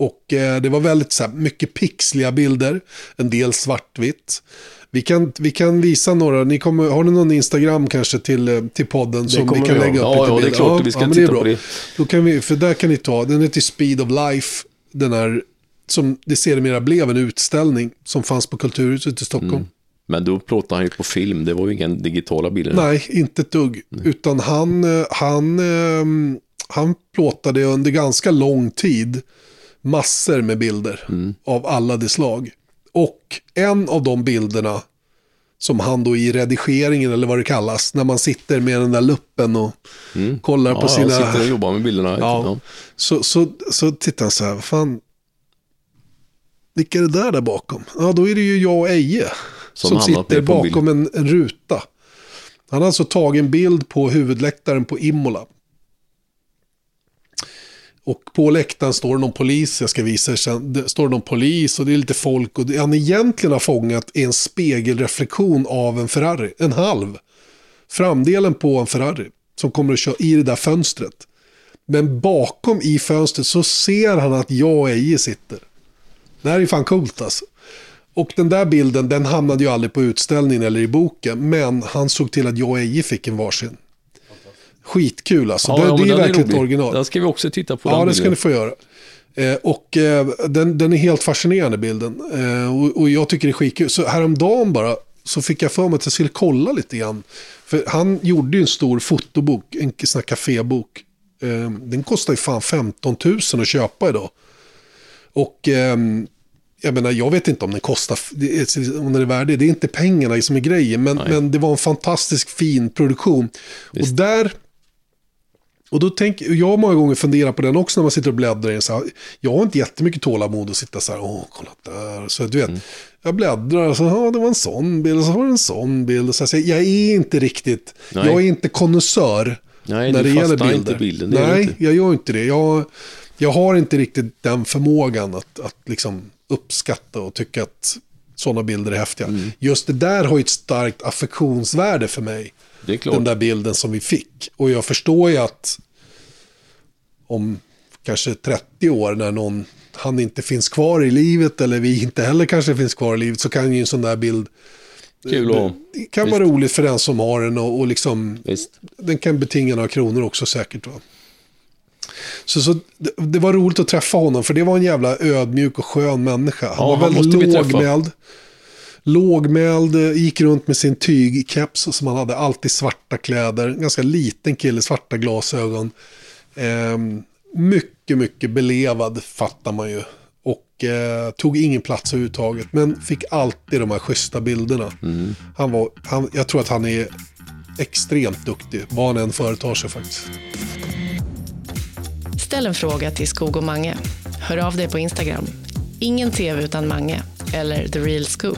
B: Och eh, det var väldigt så här, mycket pixliga bilder, en del svartvitt. Vi kan, vi kan visa några, ni kommer, har ni någon Instagram kanske till, eh, till podden som vi kan
D: vi ha.
B: lägga upp
A: Ja,
B: lite
A: ja, det är
B: bilder?
A: klart att vi ska
B: men
A: titta
B: är bra.
A: på det.
B: Då kan vi, för där kan ni ta, den heter Speed of Life, den här, som det sedermera blev en utställning som fanns på Kulturhuset i Stockholm.
A: Mm. Men då plåtade han ju på film, det var ju inga digitala bilder.
B: Nej, inte ett dugg. Utan han, eh, han, han plåtade under ganska lång tid massor med bilder av alla de slag. Och en av de bilderna som han då i redigeringen eller vad det kallas, när man sitter med den där luppen och kollar
A: Ja,
B: på sina...
A: jag sitter och jobbar med bilderna.
B: Ja. Så, så, så tittar han så här, fan, vilka är det där där bakom? Ja, då är det ju jag och Eje
A: Som
B: som, sitter bakom en, en ruta. Han har alltså tagit en bild på huvudläktaren på Imola. Och på läktaren står det någon polis, jag ska visa er sen, det står någon polis och det är lite folk. Och det han egentligen har fångat är en spegelreflektion av en Ferrari, en halv. Framdelen på en Ferrari som kommer att köra i det där fönstret. Men bakom i fönstret så ser han att jag och Eje sitter. Det här är fan coolt alltså. Och den där bilden den hamnade ju aldrig på utställningen eller i boken. Men han såg till att jag och Eje fick en varsin. Skitkul alltså. det,
A: ja,
B: det är
A: den
B: verkligen ett original.
A: Den ska vi också titta på.
B: Ja,
A: den
B: det ska ni få göra. Eh, och eh, den, den är helt fascinerande bilden. Eh, och, och jag tycker det är skitkul. Så häromdagen bara så fick jag för mig att jag skulle kolla lite grann. För han gjorde ju en stor fotobok, en sån här kafébok. Eh, den kostar ju fan 15 000 att köpa idag. Och ehm, jag menar, jag vet inte om den kostar, om den är värd det. Är inte pengarna som är grejen, men, men det var en fantastisk fin produktion. Och
A: Visst.
B: där, och då tänker jag har många gånger funderat på den också när man sitter och bläddrar i en så här, Jag har inte jättemycket tålamod att sitta så här, åh, kolla där. Så du vet,
A: Mm.
B: jag bläddrar och så, ja, det var en sån bild, och så var det en sån bild. Så, här, så jag är inte riktigt,
A: Nej.
B: jag är inte konnässör när det gäller bilder.
A: inte bilden. Det
B: Nej,
A: inte.
B: jag gör inte det. Jag, jag har inte riktigt den förmågan att, att liksom uppskatta och tycka att sådana bilder är häftiga.
A: Mm.
B: Just det där har ju ett starkt affektionsvärde för mig.
A: Det är klart.
B: Den där bilden som vi fick. Och jag förstår ju att om kanske 30 år när någon, han inte finns kvar i livet eller vi inte heller kanske finns kvar i livet så kan ju en sån där bild
A: Kul ha.
B: det kan vara roligt för den som har den och, och liksom
A: Visst.
B: den kan betinga några kronor också säkert. Va? Så, så det, det var roligt att träffa honom för det var en jävla ödmjuk och skön människa. Han
A: Ja,
B: var väldigt lågmäld. Lågmäld, eh, gick runt med sin tygkeps som han hade, alltid svarta kläder. Ganska liten kille, svarta glasögon. Ehm, mycket, mycket belevad fattar man ju. Och eh, tog ingen plats överhuvudtaget. Men fick alltid de här schyssta bilderna. Han var, han, jag tror att han är extremt duktig, vad han än företar sig faktiskt.
C: Ställ en fråga till Skog och Mange. Hör av dig på Instagram. Ingen TV utan Mange. Eller The Real Skog.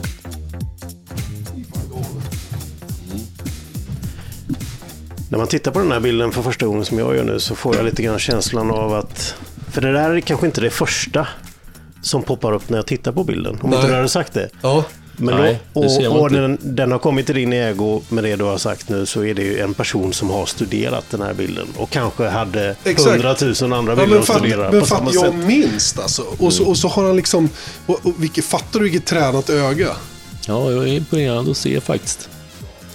D: När man tittar på den här bilden för första gången som jag gör nu så får jag lite grann känslan av att... För det där är kanske inte det första som poppar upp när jag tittar på bilden. Om
B: Nej.
D: inte du hade sagt det.
B: Ja,
D: Men
A: Nej,
D: då,
A: det ser man
D: och och den, den har kommit till din ägo med det du har sagt nu så är det ju en person som har studerat den här bilden och kanske hade hundratusen andra
B: ja
D: bilder
B: men
D: att studera
B: men att jag
D: sätt.
B: minst alltså. Och så, och så har han liksom, och, och vilket, fattar du vilket tränat öga?
A: Ja, jag är imponerad att se faktiskt.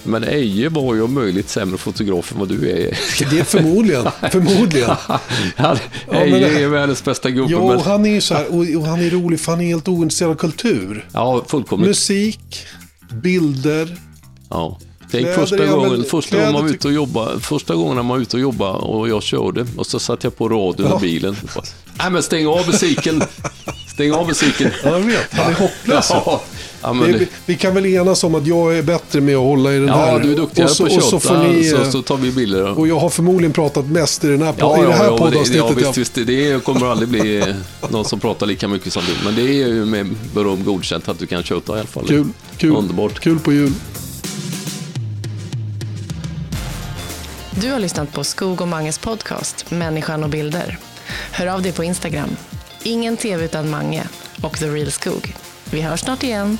A: Men Eje var ju om möjligt sämre fotograf än vad du är.
B: Det är förmodligen, förmodligen.
A: Han- Eje
B: det-
A: är världens bästa gubbe.
B: Ja, och han är ju så här, och, och han är rolig för han är helt ointresserad av kultur.
A: Ja, fullkomligt.
B: Musik, bilder.
A: Ja. Tänk
B: Kläder
A: första gången, första gången man var ute och jobbade, första gången man var ute och jobbade och jag körde och så satte jag på radion
B: Ja.
A: i bilen. Nej men stäng av musiken! Stäng av musiken!
B: Ja, jag vet, han är hopplös.
A: Ja, ja, men,
B: Vi, vi kan väl enas om att jag är bättre med att hålla i den här.
A: ja du är duktigare
B: och så,
A: på
B: och så
A: att
B: får
A: köta,
B: ni,
A: så,
B: eh,
A: så tar vi bilder. då.
B: Och jag har förmodligen pratat mest i, den här,
A: Ja,
B: i det här
A: ja, ja, det,
B: poddavsnittet.
A: ja, visst,
B: jag-
A: visst, det kommer aldrig bli eh, någon som pratar lika mycket som du. Men det är ju med beröm godkänt att du kan köta i alla fall.
B: Kul, kul,
A: Underbart.
B: kul på jul.
C: Du har lyssnat på Skog och Manges podcast Människan och bilder. Hör av dig på Instagram. Ingen TV utan Mange och The Real Skog. Vi hörs snart igen.